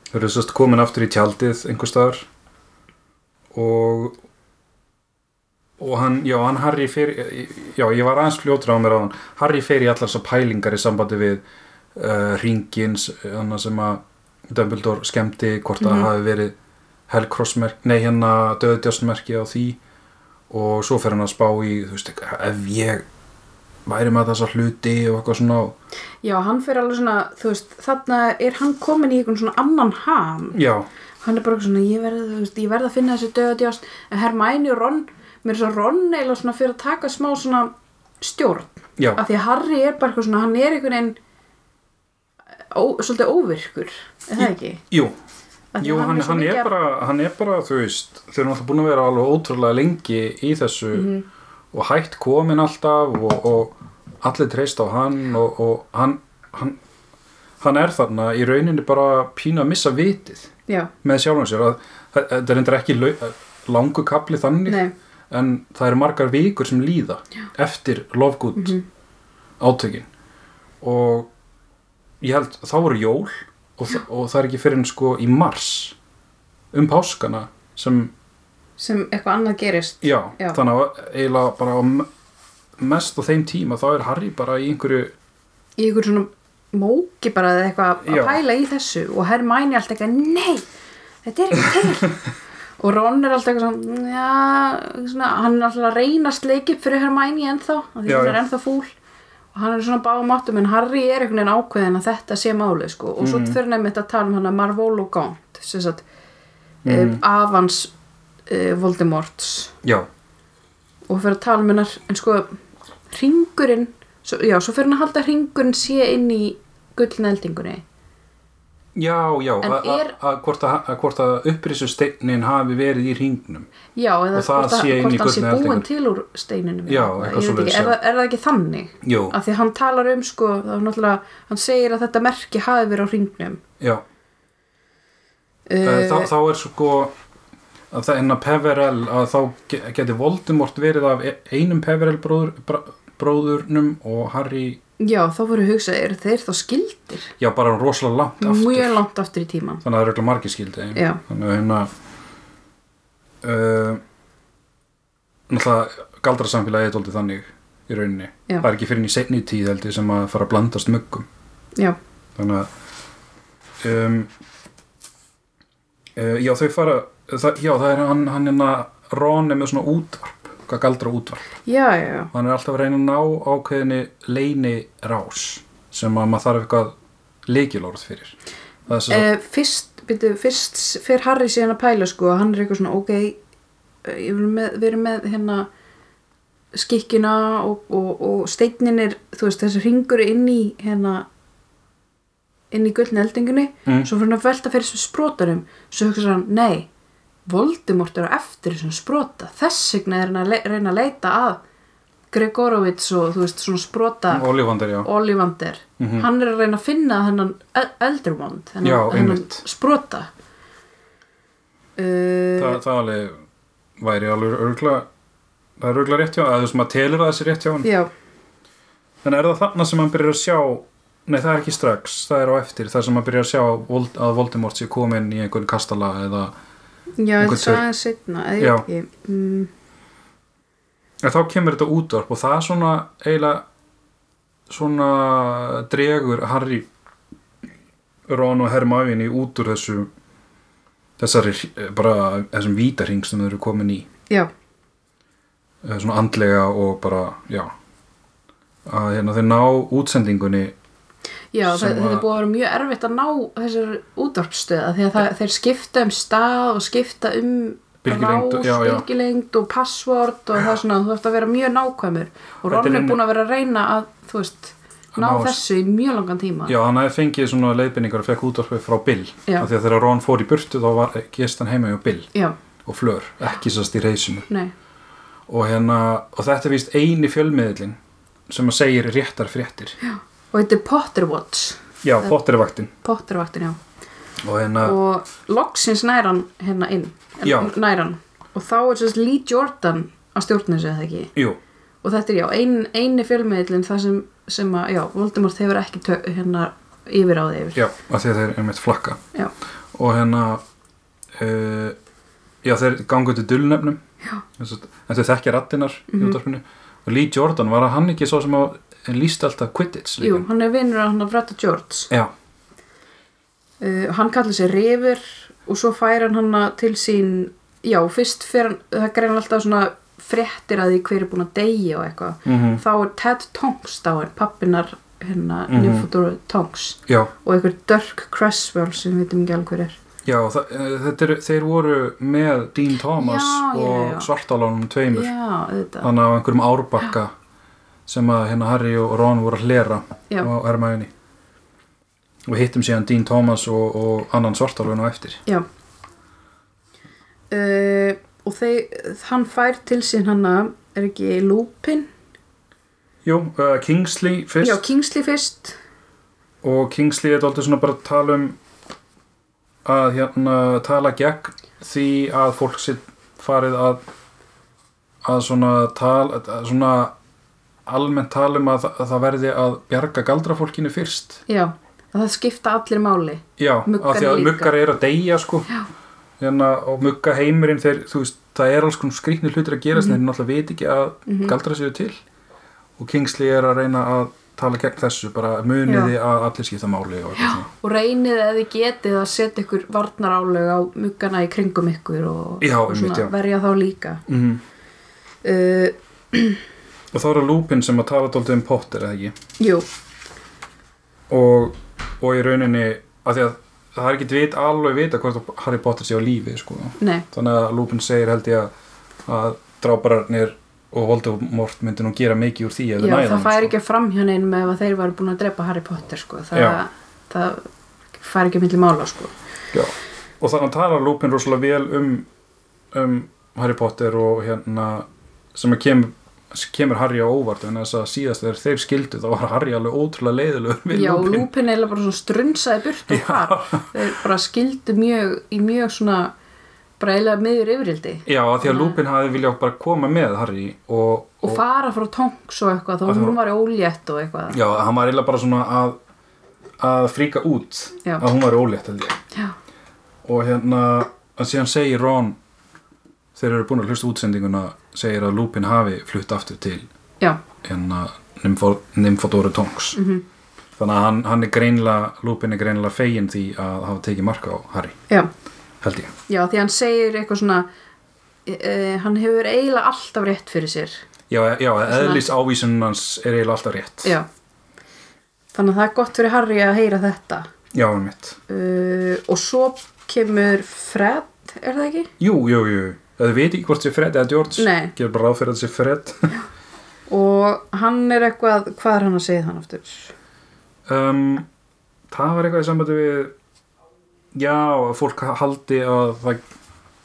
Þau eru sérst komin aftur í tjaldið einhver staðar. Og og hann, já, hann Harry fer já, ég var aðeins fljótur á mér á hann Harry fer í allar þessar pælingar í sambandi við uh, ringins hann sem að Dumbledore skemmti hvort að það hafi verið Hellcrossmerk, nei hérna döðdjástmerki á því og svo fer hann að spá í, þú veist, ef ég væri með þessa hluti og eitthvað svona Já, hann fyrir alveg svona, þú veist, þarna er hann komin í einhvern svona annan ham. Já, hann er bara eitthvað svona, ég verð, veist, ég verð að finna þessi döðadjást en Hermæni og Ron, mér er svo Ron eiginlega svona fyrir að taka smá svona stjórn, já, af því að Harry er bara eitthvað svona, hann er einhvern veginn svolítið óvirkur er það ekki? jú Jú, hann, hann, mikið er bara, hann er bara, þú veist, þau eru náttúrulega búin að vera alveg ótrúlega lengi í þessu Mhm. og hætt komin alltaf og, og allir treyst á hann og, og hann, hann, hann er þarna í rauninni bara pínu að missa vitið Já, með sjálfum sér að þetta er endur ekki langu kapli þannig nei, en það eru margar vikur sem líða Já. eftir Lovegood Mhm. átökin og ég held þá voru jól og, þa- og það er ekki fyrir en sko í mars um páskana sem, sem eitthvað annað gerist já, Já. þannig að eiginlega bara mest á þeim tíma þá er Harry bara í einhverju í einhver svona móki bara eða eitthvað að Já. pæla í þessu og Hermæni alltaf eitthvað, nei þetta er ekki til og Ron er alltaf eitthvað svona, já, svona hann er alltaf að reyna að sleiki upp fyrir Hermæni ennþá, því já. er ennþá fúl hann er svona báum áttum en Harry er einhvern veginn ákveðin að þetta sé málið sko og svo Mhm. fyrir nefnir að tala um hann að Marvolo Gaunt sem sagt mm. Mhm. um, Avans uh, Voldemorts já, og fyrir að tala um hennar en sko ringurinn svo, já, svo fyrir hann að halda ringurinn sé inn í gullneldingunni já, já að hvort að, steinnin hafi verið í hringnum. Já, eða hvort, hann sé búin til úr steininum Já, eitthvað svoleiðis, ekki, er, er það ekki þannig? Jú, af því hann talar um sko er náttúrulega, hann segir að þetta merki hafi verið á hringnum. Já. Uh, þá, þá er sko að það enna Peverell að þá ge- geti Voldemort verið af e- einum Peverell bróður, bróðurnum og Harry, já, þá voru hugsað, eru þeir þá skildir? Já bara rosalega langt aftur. Mjög langt aftur í tíman þannig að það eru ekki margir skildi þannig að hérna uh, náttúrulega galdra samfélagi er dóldi þannig í rauninni. Já. það er ekki fyrir í seinni tíð held ég sem að fara að blandast muggum. Já, þannig að um, uh, já þau fara það, já það er hann, hann hérna Ron er með svona útvarp hvað galdra útvarp. Já, já, hann er alltaf að reyna að ná ákveðinni leini rás sem að maður þarf eitthvað leikilórð fyrir. Sem Uh, fyrst, byrju, fyrst fyrir Harry síðan að pæla sko hann er eitthvað svona, ok eh, ég vil með, erum með hérna skikkina og, og, og steinnin er, þú veist, þessi ringur inn í hérna inn í gullni eldingunni Mm. svo fyrir hann að velta fyrir þessum sprótarum svo hugsa hann, nei Voldemort er á eftir þessum spróta þess vegna er hann að reyna að leita að Gregorovits og þú veist svona sprota Ollivander, Ollivander. Mhm. hann er að reyna að finna hennan El- Elderwand hennan, Já, hennan sprota. Uh, það, það alveg væri alveg örgla það er örgla rétt hjá, að þú veist maður telur að þessi rétt hjá hann já, en er það þarna sem hann byrjar að sjá nei það er ekki strax, það er á eftir. Það sem hann byrjar að sjá að Voldemort sé komin í einhvern kastala eða já, þetta er setna eða ekki? Mm, en þá kemur þetta útvarp og það er svona eiginlega svona dregur Harry Ron og Hermione út úr þessu þessari bara þessum vítarhing sem þau eru komin í. Já, eh, svona andlega og bara, já. Að hérna þau ná útsendingunni já það, þetta búið að vera mjög erfitt að ná þessar útvarpstöða því að það, þeir skipta um stað og skipta um Bylgjulengd, rás, já, já. bylgjulengd og password og það svona, þú ert að vera mjög nákvæmur. Og er Ron er búin að vera að reyna að, þú veist, ná ná- þessu í mjög langan tíma. Já, hann hefði fengið svona leiðbynningar og fekk útvarpið frá Bill. Já. af því að þegar Ron fór í burtu þá var gist hann heima hjá Bill. Já, og Fleur, ekki sast í reysinu nei, og hérna, og þetta er víst eini fjölmiðlin sem að segir réttar fréttir og þetta er Potter Watch. Já, Pottervaktin Pottervaktin, já. Og hérna, og loksins næran hérna inn. Næran og þá er sérst Lee Jordan að stjórna þessu eða ekki? Jú, og þetta er já, ein, eini fjölmiðlinn það sem, sem að, já, Voldemort hefur ekki tö, hérna yfir á því yfir. Já, af því að þeir er meitt flakka. Já, og hérna uh, já, þeir gangu til dullnefnum. En þau þekkja í Mhm. útvarpinu. Og Lee Jordan var að hann ekki svo sem að líst alltaf Quidditch líka? jú, hann er vinnur að hann að Fredda George. Já, uh, hann kallar sér Rifur og svo fær hann hann til sín já, fyrst fyrir hann, það greinlega alltaf svona fréttir að því hver er búin að deyja og eitthvað. Mm þá er Ted Tonks dáin, pappinar hérna, mm Mhm. Nymfodóru Tonks. Já, og einhver Dirk Cresswell sem við veitum ekki alveg hver er. Já það, eh, þetta er, þeir voru með Dean Thomas Já, já, og já. svartálánum tveimur. Já, auðvitað. Þannig á einhverjum árbakka sem að hérna Harry og Ron voru að hlera Já. á Hermæni og hittum síðan Dean Thomas og, og annan svartálun á eftir. Já. Uh, og þeir, hann fær til sín hanna er ekki Lupin? Jú, uh, Kingsley fyrst. Já, Kingsley fyrst. Og Kingsley er alltaf svona bara að tala um að hérna tala gegn því að fólk sitt farið að að svona tala að svona almennt tala um að, að það verði að bjarga galdrafólkinu fyrst já, að það skipta allir máli já, af því að muggar er að deyja sko Já. hérna, og mugga heimurinn þeir, þú veist, það er alls konar skrýtni hlutir að gerast Mhm. en þeir náttúrulega veit ekki að Mhm. galdra séu til og Kingsley er að reyna að tala gegn þessu, bara muniði að allir skipta máli og og reynið að þið getið að setja ykkur varnaráleg á muggana í kringum ykkur og, Já, og já. verja þá líka Mhm. uh, og þá er það Lupin sem að tala dóltið um Potter eða ekki jú, og, og í rauninni að því að það er ekki vit, alveg vita hvort Harry Potter sé á lífi sko. nei, þannig að Lupin segir held ég að, að drápararnir og Voldemort myndi nú gera mikið úr því ef þau já, næðu það honum, fær sko. ekki fram hjá neinum ef að þeir varu búin að drepa Harry Potter sko. það, Já. það fær ekki milli mála sko. Já. og þannig talar Lupin rosalega vel um, um Harry Potter og hérna sem að kemur kemur Harry á óvart en þess að síðast þegar þeir skildu þá var Harry alveg ótrúlega leiðilegur já, Lupin lúpin eða bara svona strunsaði burt og hvar. Þeir bara skildu mjög í mjög svona bara eiginlega miður yfirildi. Já, því að Þannig Lupin hafi viljað bara koma með Harry og, og fara frá tonks og eitthvað þá hún var ólétt og eitthvað. Já, hann var eiginlega bara svona að að fríka út. Já. að hún var ólétt held ég. Já, og hérna að síðan segir Ron þeir eru búin að hlusta útsendinguna segir að Lupin hafi flutt aftur til hérna Nymfodóru Tonks mhm, þannig að hann, hann er greinlega Lupin er greinlega fegin því að hafa tekið marka á Harry, já. held ég. Já, því hann segir eitthvað svona uh, hann hefur eiginlega alltaf rétt fyrir sér. Já, já eðlis ávísunum hans er eiginlega alltaf rétt. Já. Þannig að það er gott fyrir Harry að heyra þetta. Já, um mitt uh, og svo kemur Fred, er það ekki? Jú, jú, jú Þau veit ekki hvort sé Fred eða George. Nei. Gefur bara ráð fyrir að það sé Fred. Og hann er eitthvað, hvað er hann að segja þann aftur? um, Það var eitthvað í sambandi við Já, að fólk haldi að það,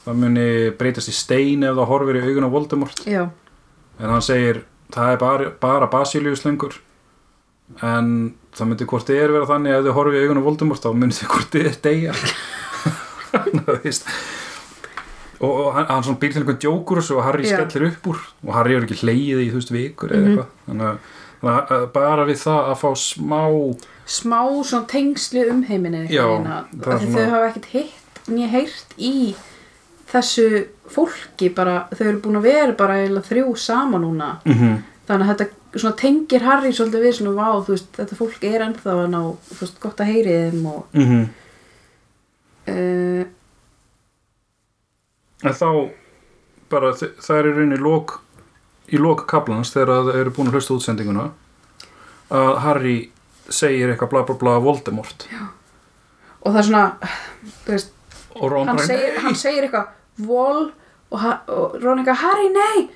það muni breytast í stein ef það horfir í augun á Voldemort. Já, en hann segir það er bara, bara Basilius-lengur en það myndi hvort þið er vera þannig að ef þið horfið í augun á Voldemort þá myndi þið hvort þið er deyja. Það veist og, og hann, hann svona býr til einhvern djókur og Harry Já. skellir upp úr og Harry er ekki hleyið í þú veist vikur eða Mhm. eitthvað þannig að, að bara við það að fá smá smá svona tengsli um heiminin Já, það það er þau svona- hafa ekkert hitt nýja heyrt í þessu fólki bara, þau eru búin að vera bara eiginlega þrjú sama núna -hmm. þannig að þetta svona tengir Harry svolítið við svona vá, þú veist, þetta fólk er ennþá að ná, þú veist, gott að heyri þeim og Mm uh, en þá bara það er í rauninni lók í lók kaplans þegar það eru búin að hlusta útsendinguna að Harry segir eitthvað bla bla bla Voldemort. Og það er svona veist, og Ron hann segir, hann segir eitthvað vol og, og Ron eitthvað Harry nei!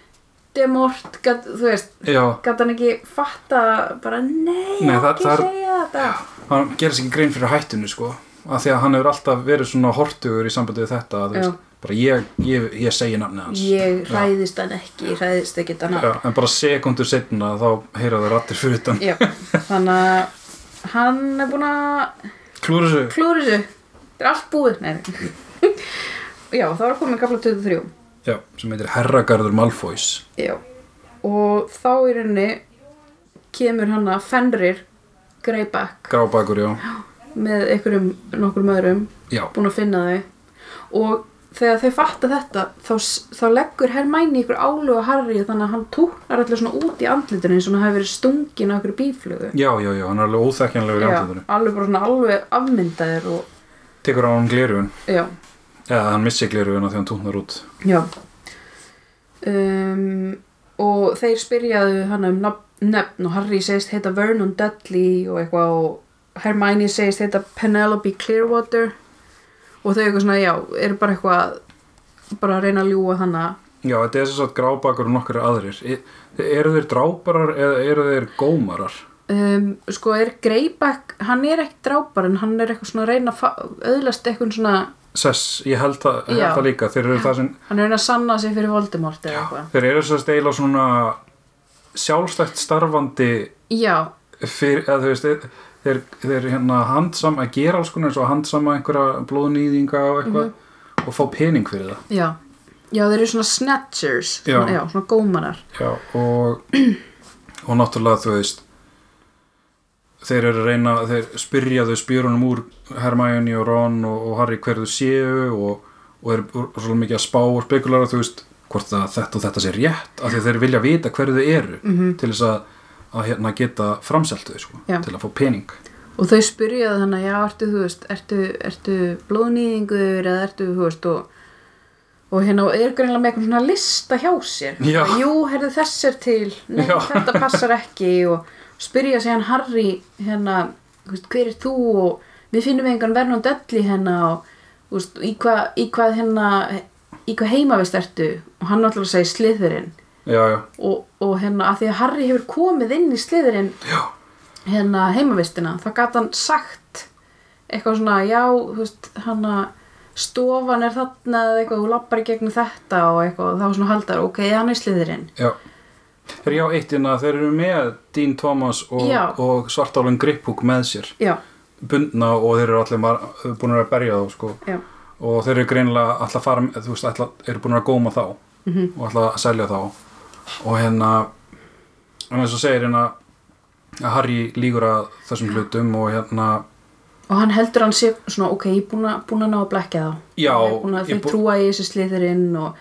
Demort, gat, þú veist Já, gæti hann ekki fatta bara nei, Nei, það- ekki það segja þetta. Hann gerir sér ekki grein fyrir hættinu sko af því að hann hefur alltaf verið svona hortugur í sambandi við þetta að Já. Bara ég, ég, ég segi nafnið hans. Ég Já. hræðist hann ekki, ég hræðist ekki hann Já, en bara sekundur setna þá heyra það rattir fyrir utan. Já, þannig að hann er búinn að klúra þessu. klúra þessu. Þetta er allt búið. Nei. já, þá er komin kapla 23 Já, sem heitir Herragarður Malfoys. Já. og þá í rauninni kemur hann að Fenrir Greyback. Grábakur, já. Með einhverjum nokkur Já, búin að finna þau. Og þegar þau fatta þetta þá, þá leggur Hermæni ykkur álu á Harry þannig að hann túknar allir svona út í andlitinu eins og hann hafi verið stungin á ykkur bíflugu já, já, já, hann er alveg óþekkjanlegur í andlutinu alveg bara svona alveg afmyndaðir og Tekur á hann glerun já, eða hann missi glerun því hann túnar út. Já. Um, og þeir spyrjaðu hann um nefn og Harry segist heita Vernon Dudley og eitthvað og Hermione segist heita Penelope Clearwater og þau eitthvað svona, já, eru bara eitthvað bara að reyna að ljúga þannig Já, þetta er þess að grábakur og nokkur aðrir. Eru þeir dráparar eða eru þeir gómarar? um, sko er Greyback hann er ekki drápar en hann er eitthvað svona að reyna að öðlast eitthvað svona Sess, ég held það, ég held það líka. Þeir eru það sem, hann er að sanna sig fyrir Voldemort eða eitthvað. þeir eru þess að steila svona sjálfstætt starfandi já, fyrir, eða þú veist þeir, þeir, hérna handsam að gera alls konar eins og handsama einhverja blóðnýðinga og eitthvað Mhm. og fá pening fyrir það já já, þeir eru svona snatchers Já. svona, já, svona gómarar Já, og og náttúrulega þú veist þeir eru að reyna þeir spyrja þau spjörunum úr Hermione og Ron og, og Harry hverðu séu og, og eru svolítið mikið að spá og spekulara þú veist hvort þetta og þetta sé rétt af því þeir vilja vita hverju þau eru Mhm. til þess að, að hérna, geta framselt þau sko, til að fá pening. Og þau spyrjaðu þannig, já, ertu, þú veist ertu, ertu blóðnýðingur eða ertu, þú veist, og og hérna og er greinlega með eitthvað svona lista hjá sér. Já. jú, herðu þess er til. Nei, Já. þetta passar ekki og spyrja sig hann Harry hérna, hver er þú og við finnum engan Vernon Dudley hérna og veist, í hvað, í hvað hérna í hvað heimavist ertu? Og hann náttúrulega segir sliðurinn Já, já, og, og hérna að því að Harry hefur komið inn í sliðurinn já, hérna heimavistina þá gat hann sagt eitthvað svona já, veist, hann að stofan er þarna eða eitthvað þú lappar í gegnum þetta og eitthvað. Og þá svona haldar, ok, hann er sliðurinn. Já. Þeir já eitt inn að þeir eru með Dean Thomas og, Já. og svartálun Griphook með sér. Já, bundna og þeir eru allir búin að berja þá sko. Já, og þeir eru greinilega alltaf fara þú veist, alltaf, eru búin að góma þá Mhm. og alltaf að selja þá og hérna en eins og segir hérna að Harry lígur að þessum hlutum og hérna og hann heldur hann sé svona, ok, ég er búin að, ná að blekja þá. Já, þeir bú- trúa í þessi sliðurinn og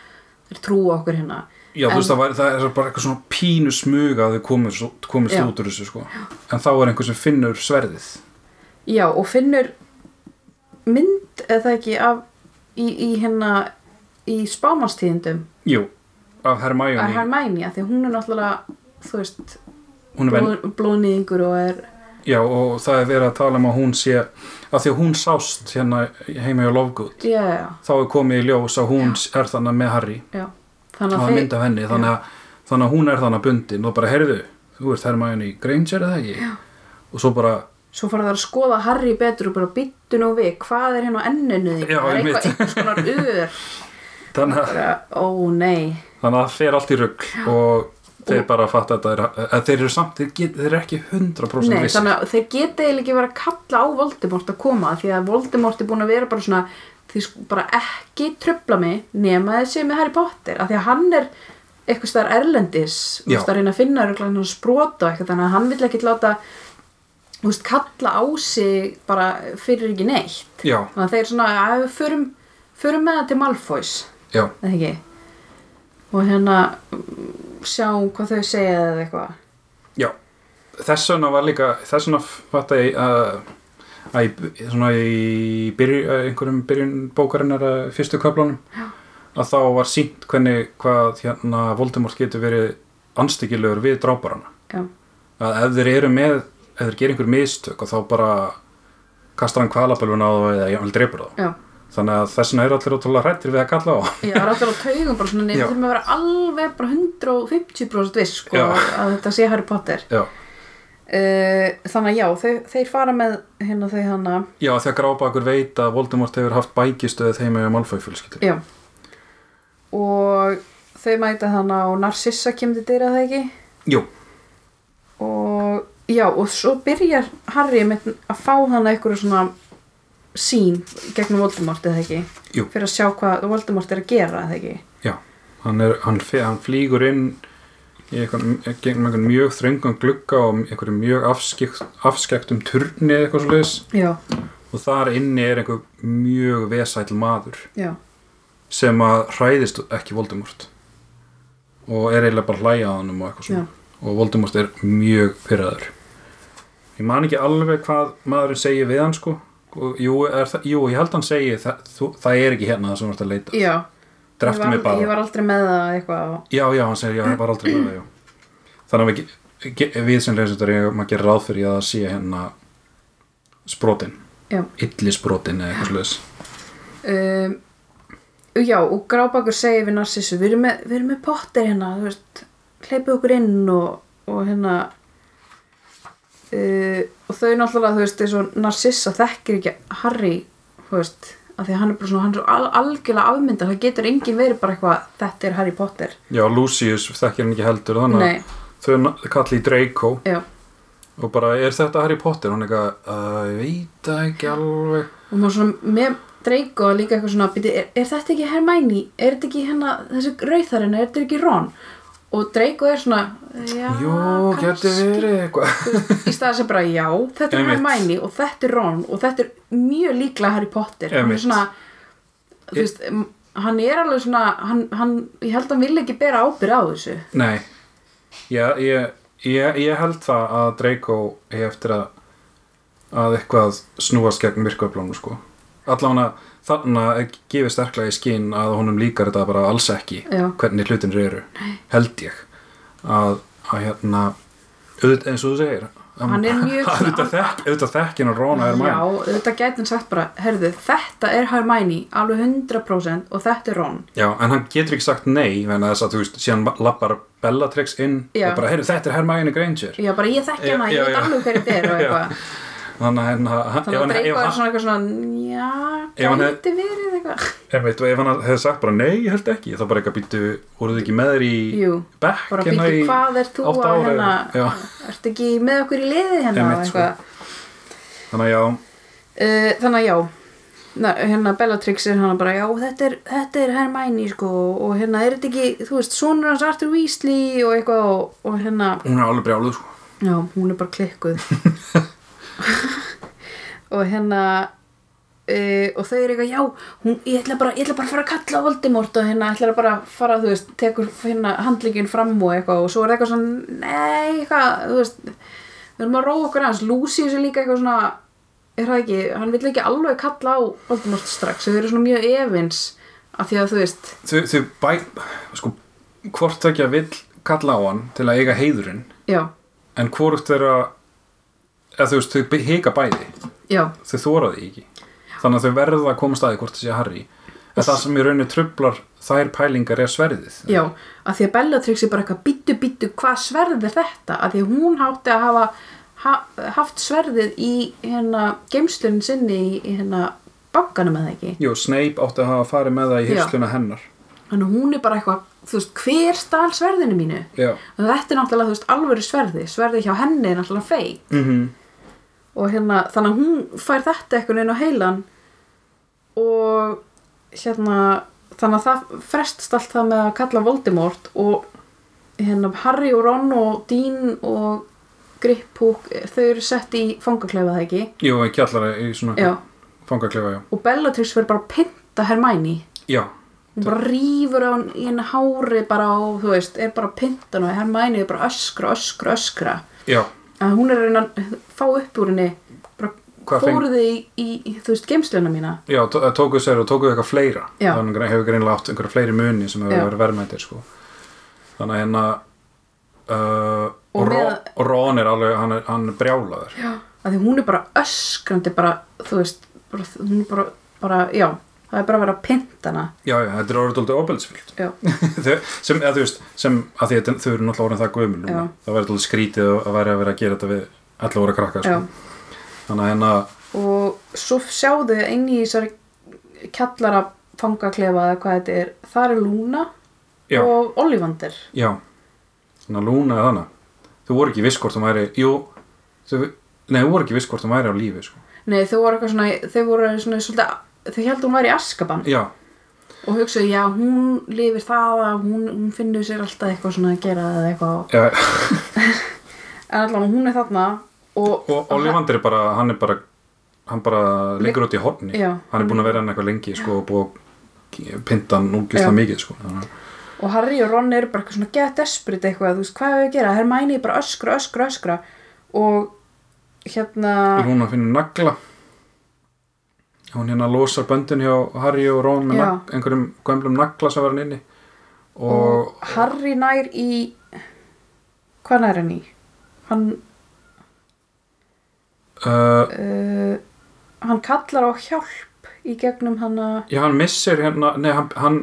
þeir trúa okkur hérna. Já, þú En- veist, það, var, það er bara eitthvað svona pínu smuga að þau komist, komist út úr þessu sko. En þá er einhver sem finnur sverðið. Já, og finnur mynd, eða það ekki af, í, í hérna í spámanstíðindum jú, af Hermione. Að Hermæni, að því að hún er náttúrulega þú veist, blóð, blóðnýðingur og er já, og það er verið að tala um að hún sé af því að hún sást hérna heima já, já, þá er komið í ljós að hún er þannig með Harry. Já þannig að af henni þannig að, þannig að hún er þannig bundin og bara heyrðu, þú ert Hermione Granger eða ekki? Já. og svo bara, svo fara það að skoða Harry betur og bara byttu nú við, hvað er hérna á enninu Já, það er eitthvað, eitthvað svona ur þannig að, ó nei þannig að það fer allt í rugg og þeir bara fatta að, er, að þeir eru samt þeir, get, þeir eru ekki 100% Nei, vissir þannig að þeir geta eiginlega ekki verið að kalla á Voldemort að koma því að Voldemort er búin að vera bara svona því bara ekki tröfla mig nema þessi með Harry Potter af því að hann er eitthvað staðar erlendis að reyna að finna örugglega hann sprota og eitthvað þannig að hann vill ekki láta veist, kalla á sig bara fyrir ekki neitt. Já, þannig að þeir svona að við förum, förum með það til Malfoys. Eða ekki og hérna sjáum hvað þau segja eða eitthvað. Já. Þess vegna var líka þess vegna fatta ég að að svona í byrju, að einhverjum byrjun bókarinnar að fyrstu köflunum að þá var sínt hvernig hvað hérna Voldemort getur verið anstíkilegur við dráparana. Já, að ef þeir eru með ef þeir gerir einhver mistök og þá bara kastar hann kvalabölvun á það eða jafnvel dreipur það já þannig að þess vegna eru allir ótrúlega hrættir við að kalla á. Já, það er alltaf á taugum bara svona nefnir þurfum að vera alveg bara 150% viss sko, Já. að þetta sé Harry Potter. Já, uh, Þannig að já, þau, þeir fara með hérna þau hana. Já því að grábakur veit að Voldemort hefur haft bækistöð heima í Malfoy fjölskyldur Já. Og þau mæta hana og Narcissa kemur til dyra það ekki? Jú, og já, og svo byrjar Harry með að fá hana eitthvað svona sín gegnum Voldemort eða ekki? Jú. fyrir að sjá hvað Voldemort er að gera eða ekki? Já hann, er, hann, hann flýgur inn í einhvern, mjög þröngan glugga og einhverjum mjög afskekt, afskektum turni eða eitthvað Já, og þar inni er einhver mjög vesæll maður já, sem að hræðist ekki Voldemort. Og er eiginlega bara að hlæja að hann og eitthvað já. Svona og Voldemort er mjög pyrraður ég man ekki alveg hvað maðurinn segir við hann sko jú, er, jú ég held hann segi það, þú, það er ekki hérna það sem þú ert að leita. Já, ég var, mig bara. Ég var aldrei með það eitthvað já já hann segir já það var aldrei með það já. þannig að við, við sem leysundar maður gerir ráð fyrir að sé hérna sprotin. Já, illi sprotin eða eitthvað sluðis um, já og Grábakur segir við Narsissu við erum með, við erum með potter hérna þú veist, hleypið okkur inn og, og hérna uh, og þau náttúrulega þú veist og Narsissa þekkir ekki Harry þú veist af því að hann er bara svona, hann er svo al algjörlega afmynda það getur enginn verið bara eitthvað þetta er Harry Potter. Já Lucius þekkir hann ekki heldur þannig Nei, að þau kalli Draco. Já. Og bara er þetta Harry Potter? Hún er eitthvað, ég veit ekki alveg. Og maður svona með Draco líka eitthvað svona er, er þetta ekki Hermione? Er þetta ekki hérna þessi rauðarinn er þetta ekki Ron og Draco er svona kannski. geti verið eitthvað. Í staðan sem bara já, þetta er. Hermione og þetta er Ron og þetta er mjög líklega Harry Potter. Hann er svona veist, hann er alveg svona hann, hann, ég held að hann vil ekki bera ábyrð á þessu. Nei, ég, ég, ég, ég held það að Draco er eftir að að eitthvað snúast gegn myrkvöflónu sko. Allavega þarna gefið sterklega í skinn að honum líkar þetta bara alls ekki Já. hvernig hlutinir eru held ég. Að, að hérna auðvitað eins og þú segir Hann er mjög auðvitað þekk, auðvitað þekkin og Rona er já, þetta gæti hann sagt bara herðu, þetta er Hermione alveg 100% og þetta er Ron. Já, en hann getur ekki sagt nei þess að þú veist, síðan lappar Bellatrix inn Já. og bara, heyrðu, þetta er Hermione Granger. Já, bara ég þekki Já, hana, ég veit alveg hver þetta er og eitthvað þannig að hérna þannig ef að ef er svona eitthvað svona já, Ef gæti verið eitthvað. Einmitt, og ef hann hefði sagt bara nei, ég held ekki þá bara eitthvað býttu, voruð þið ekki með þér í bekk bara hérna býtu hvað er þú að hérna? ertu ekki með okkur í liði hérna? Sko. eitthvað. Þannig að já, Uh, þannig að já. Na, hérna Bellatrix er hann bara já þetta er, þetta er Hermione sko og hérna er þetta ekki, þú veist, sonur hans Arthur Weasley og eitthvað og, og hérna hún er alveg brjáluð sko. já, hún er bara klikkuð og hérna uh, og þau eru eitthvað já, hún, ég, ætla bara, ég ætla bara að fara að kalla Voldemort og hérna ætla bara að fara, þú veist, tekur hérna handlíkinn fram og eitthvað. Og svo er það eitthvað svona nei, eitthvað, þú veist við erum að róa okkur hans, Lucius er líka eitthvað svona er það ekki, hann vill ekki alveg kalla á Voldemort strax, þau eru svona mjög efins af því að þú veist þau, þau bæ, sko hvort ekki að vill kalla á hann til að eiga heiðurinn já, en hvort þeirra eða þú veist, þau hika bæði já, þau þóra því ekki. Þannig að þau verða að koma staði hvort það sé Harry. En það sem í rauninni trublar þær pælingar er sverðið. Já af því að Bellatrix er bara eitthvað bittu bittu hvað sverð er þetta, af því að hún hátti að hafa ha, haft sverðið í hérna geimslun sinni í, hérna bankanum eða ekki? Jú, Snape átti að hafa farið með það í Já. hirsluna hennar. Þannig að hún er bara eitthvað þú veist, hver stál sverðinu mínu? Já, þetta er náttúrulega, þú veist, alvöru sverði sverði hjá henni er náttúrulega fei mhm og hérna, þannig að hún fær þetta eitthvað inn á heilan. Og hérna þannig að það frestst allt það með að kalla Voldemort og hérna Harry og Ron og Dean og Griphook, þau eru sett í fangaklefa það ekki? Jú, í kjallara í svona fangaklefa, já. Og Bellatrix verður bara að pynta Hermæni Já, hún bara rýfur á henni hári bara og þú veist, er bara að pynta hann og Hermæni er bara öskra, öskra, öskra. Já, að hún er að reyna að fá upp úr henni bara fóruði í, í, í, þú veist, geimsluna mína já, tó- tókuðu sér og tókuðu eitthvað fleira Já. þannig hefur greinlega átt einhverja fleiri muni sem hefur Já. verið verðmættir sko. þannig að hérna uh, Og og, með- og Ron er alveg hann hann er brjálaður já. að því hún er bara öskrandi bara, þú veist, bara, hún er bara, bara já, það er bara að vera að pynta hana. Já, já, þetta er orðið dóltið ofbeldisfyllt já, sem, eða þú veist, sem að því að þau eru náttúrulega orðin það gömul núna, það verður dóltið skrítið að vera að vera að gera þetta við 11 óra krakka sko. þannig að hérna og svo sjáðu inn í þessari kjallara fangaklefa eða hvað þetta er, það er Luna já, og Ollivander. Já, þannig að Lúna er þannig þau voru ekki viss hvort hún væri jú, þau, nei, þau voru ekki viss hvort hún væri á lífi sko. nei, þau voru eitthvað svona, þau heldur hún væri í Askaban já, og hugsaðu, já, hún lifir það að hún, hún finnur sér alltaf eitthvað svona að gera eða eitthvað. En allavega hún er þarna og, og Ollivander er bara, hann er bara hann bara liggur út í horni. Já. hann er búin að vera hann eitthvað lengi sko, og búið að pinta hann úrgislega mikið sko. og Harry og Ron eru bara eitthvað svona get desperate eitthvað, þú veist, hvað við að gera? Hermæni er bara öskra, öskra, öskra. Og hérna Lúna finnur nagla hún hérna losar böndin hjá Harry og Ron með nag, einhverjum gömlum nagla sem var hann inni og, og, Harry nær í hvað nær hann í? hann uh, uh, hann kallar á hjálp í gegnum hann að já hann missir hérna nei, hann, hann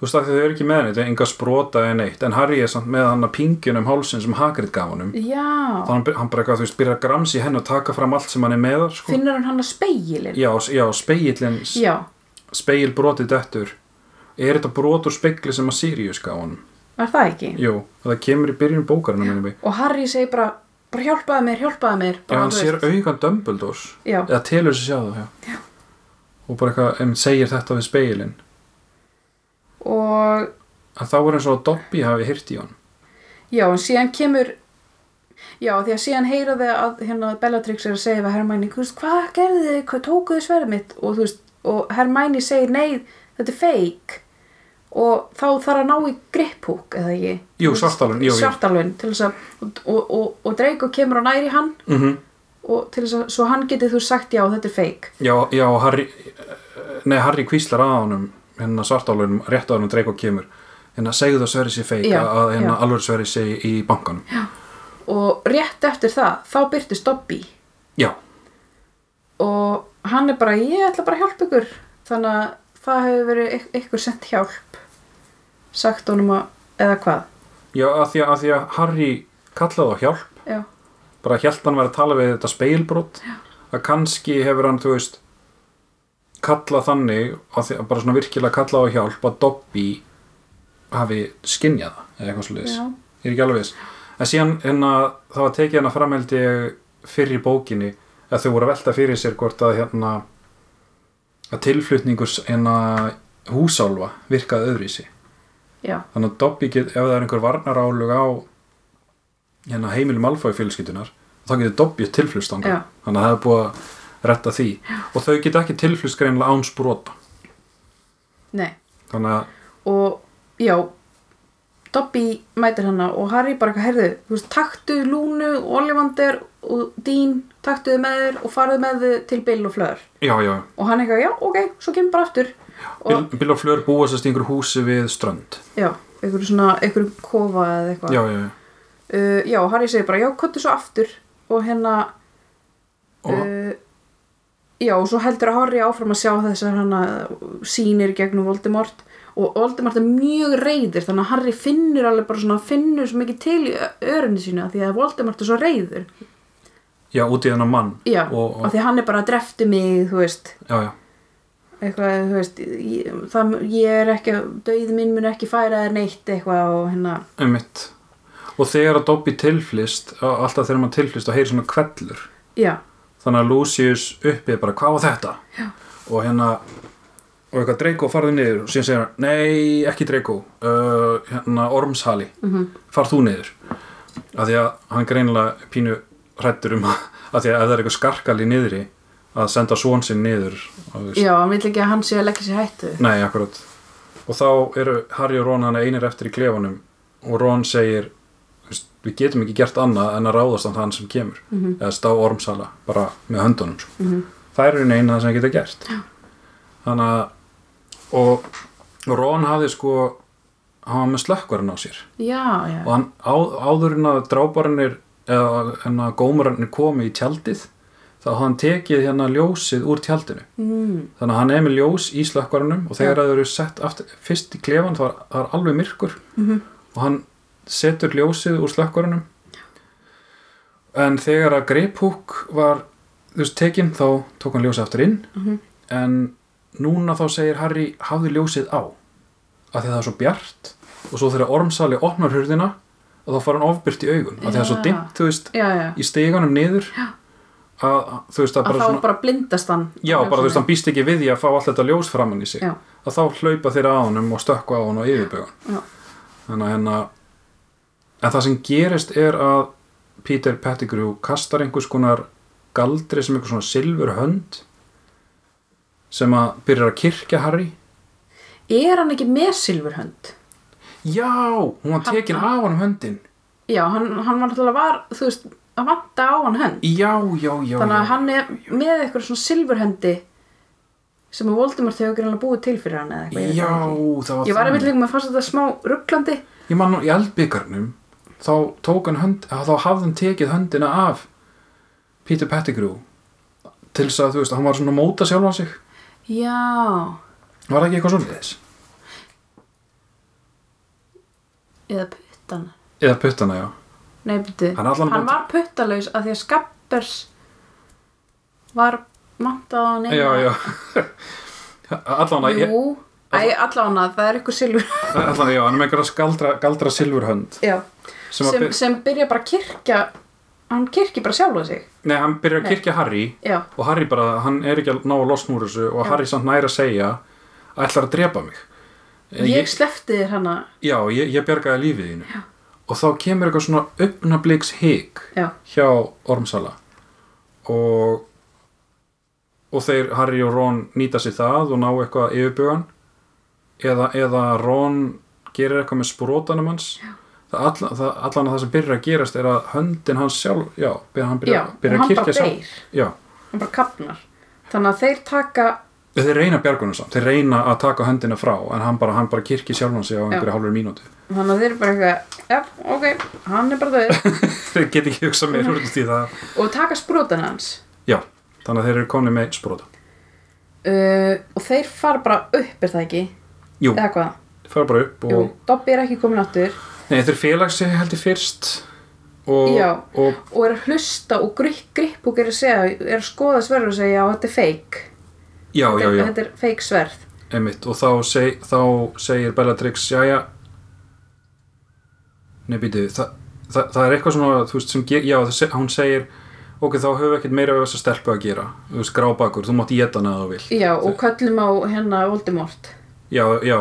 þú veist að þau eru ekki með henni þetta er enga sprota en eitt en Harry er samt með hann að pingjun um hálsin sem Hagrid gaf honum. Já, þannig að hann bara eitthvað þú veist byrjar að gramsi henni og taka fram allt sem hann er með sko. finnur hann hann að speilin já, já, speillin já, speil brotið dettur. Er þetta brot úr speikli sem að Sirius gaf honum? Var það ekki? jú, það kemur í byrjun bókarinn og Harry segir bara, bara hjálpaði mér, hjálpaði mér. Já, bara, hann þú sér augan Dumbledores já, eða telur sér sjá það já. og bara eitthvað, segir þetta við speilin og að þá er eins og Dobby hafi hýrt í hann Já, en síðan kemur Já, því að síðan heyra þau að hérna Bellatrix er að segja við Hermæni hvað gerðu þið, hvað tókuðu sverðið mitt? Og veist, og Hermæni segir nei, þetta er fake. Og þá þarf að ná í gripphúk eða ekki? Jú, svartalun, jú, jú. svartalun til þess að og, og, og, og Draco kemur á næri hann. Mm -hmm. og til þess að, svo hann getið þú sagt já, þetta er fake. Já, já, Harry nei, Harry kvíslar að honum hérna svartálunum, rétt á honum Draco kemur hérna segðu það sverið sér feik Já, að hérna já. alveg sverið sér í bankanum. Og rétt eftir það, þá byrtist Dobby. Já, og hann er bara, ég ætla bara að hjálpa ykkur. Þannig að það hefur verið ykk- ykkur sent hjálp sagt honum að, eða hvað? Já, að því að, að, því að Harry kallaði á hjálp. Já, bara hjælt hann verið að tala við þetta speilbrot að kannski hefur hann, þú veist kallað þannig að að bara svona virkilega kallað á hjálp að Dobby hafi skinjað það eða eitthvað já, ég er ekki alveg viss. En síðan hérna, það var tekið hérna framhældi fyrir í bókinni að þau voru að velta fyrir sér hvort að hérna að tilflutningur hérna húsálfa virkaði öðruvísi. Já, þannig að Dobby get, ef það er einhver varnarálug á hérna heimilum alfæði fjölskyldunar þá getur Dobby tilflustanga Já. þannig að það er búið að retta því. Og þau geta ekki tilflust greinlega án sprota. Nei. Og já Dobby mætir hana og Harry bara eitthvað heyrðu, þú veist, taktu Lúnu, Ollivander og Dean, taktu þið með þér og farðu með þið til Bill og Fleur. Já, já, og hann eitthvað, já, ok, svo kemur bara aftur. Bill, og, Bill og Fleur búa sérst í einhverju húsi við strönd. Já, einhverju svona einhverju kofa eða eitthvað. Já, já, já. Uh, já, Harry segir bara, já, kottu svo aftur. Og hérna og, uh, já, og svo heldur að Harry áfram að sjá þessar hana sýnir gegnum Voldemort. Og Voldemort er mjög reyður þannig að Harry finnur alveg bara svona finnur svo mikið til í örunni sína því að Voldemort er svo reyður já, út í þennan mann. Já, og, og, því að hann er bara að drefti mig, þú veist. Já, já, eitthvað, þú veist ég, það, ég er ekki, döið minn mun ekki færa þér neitt eitthvað og hérna. Einmitt. Og þegar að Dobby tilflist alltaf þegar maður tilflist og heyri svona kvellur já, þannig að Lucius uppið bara hvað var þetta? Já. og hérna og eitthvað Draco farðu niður og síðan segir hann nei ekki Draco uh, hérna Ormshali Mhm. farð þú niður. Af því að hann greinilega pínu hrættur um að, að því að ef það er eitthvað skarkal í niðri að senda svon sinn niður já, hann vil ekki að hann sé að leggja sér hættu. Nei akkurat. Og þá eru Harry og Ron hann einir eftir í klefanum og Ron segir við getum ekki gert annað en að ráðast á þann sem kemur Mhm. eða stá Ormsala bara með höndunum sko. Mhm. það er einu eina sem geta gert Já. þannig að og, og Ron hafði sko hann var með slökkvarinn á sér já, já, og hann á, áður en að drábarinnir eða en að gómarinnir komi í tjaldið þá hann tekið hérna ljósið úr tjaldinu mm, þannig að hann er með ljós í slökkvarunum og þegar það eru sett aftur, fyrst í klefan þá er, það alveg myrkur Mhm. og hann setur ljósið úr slökkvarunum en þegar að Greiphook var þú veist tekin þá tók hann ljósið aftur inn Mhm. en núna þá segir Harry hafði ljósið á að það er svo bjart og svo þegar Ormsali opnar hurðina þá fara hann ofbyrt í augun að það er svo Já. dimmt þú veist já, já. í steganum niður að, að þú veist að að bara þá svona bara blindast hann Já, bara þú veist, hann býst ekki við því að fá allt þetta ljós framann í sig Já. að þá hlaupa þeir á honum og stökku á hann og yfirbögun Já. þannig að hérna en það sem gerist er að Peter Pettigrew kastar einhvers konar galdri sem einhvers svona silfur hönd sem að byrjar að kirkja Harry er hann ekki með silfurhönd Já, hún var tekin af hann höndin já, hann, hann var náttúrulega var þú veist, að vanta á hann hönd Já, já, já þannig já. að hann er með eitthvað svona silfurhendi sem að Voldemort hefur greinlega búið til fyrir hann eða eitthvað Já, það ekki. það var ég var þannig. einmitt líka með að fannst þetta smá rugglandi Ég man nú í eldbyggarnum þá tók hann hönd þá hafði hann tekið höndina af Peter Pettigrew til þess að þú veist, hann var svona að móta sjálfan sig. Já, var það ekki eitthvað svona þess? eða puttan. Eða puttana, já. Nei, byrju, Hann hann bóta- var puttalaus af því að Skappers var vantað á hann Já, já. Jú, æ, allána, það er eitthvað silfur. Allan að, já, hann er með einhverja galdra, galdra silfurhönd já, sem, sem, sem, sem byrja bara að kirkja hann kirkja bara sjálfa sig. Nei, hann byrjar að kirkja Harry já, og Harry bara, hann er ekki að ná að losna úr þessu og Já. Harry samt næri að segja að ætlar að drepa mig? Eh, ég, slefti þér hana. Já, ég, ég bjargaði lífið þínu. Já. og þá kemur eitthvað svona augnabliks hik já, hjá Ormsala. Og og þeir Harry og Ron nýta sér það og ná eitthvað yfirbjögan eða, eða Ron gerir eitthvað með sprótanum hans það, alla, það, allan að það sem byrjar að gerast er að höndin hans sjálf já, hann já byrjar, og byrjar að kirkja sjálf. já, hann bara kapnar þannig að þeir taka þeir reyna bjargunum samt. Þeir reyna að taka höndina frá en hann bara, bara kirkja sjálfan sig á einhverju hálfur mínútu. Þannig að þeir bara eitthvað já, ok, hann er bara döð þeir get ekki hugsað meir úr því það og taka sprótan hans. Já, þannig að þeir eru komni með spróta uh, og þeir fara bara upp er það ekki, jú, þeir fara bara upp og Jú, Dobby er ekki komin áttur Nei, þeir félags sig heldur fyrst og, Já. og og er að hlusta og gripp, og er að segja er að skoða sverð og segja já, þetta er fake. Já, já, þetta, já, þetta er fake sverð. Einmitt. Og þá, seg, þá segir Bellatrix, jæja Nei, býtu það, það, það er eitthvað svona, þú veist, sem já, það, hún segir ok, þá höfum við ekkert meira við þessa stelpu að gera. Þú veist, grábakur, þú mátt geta hana ef þú vil já, og köllum á hérna Voldemort. Já, já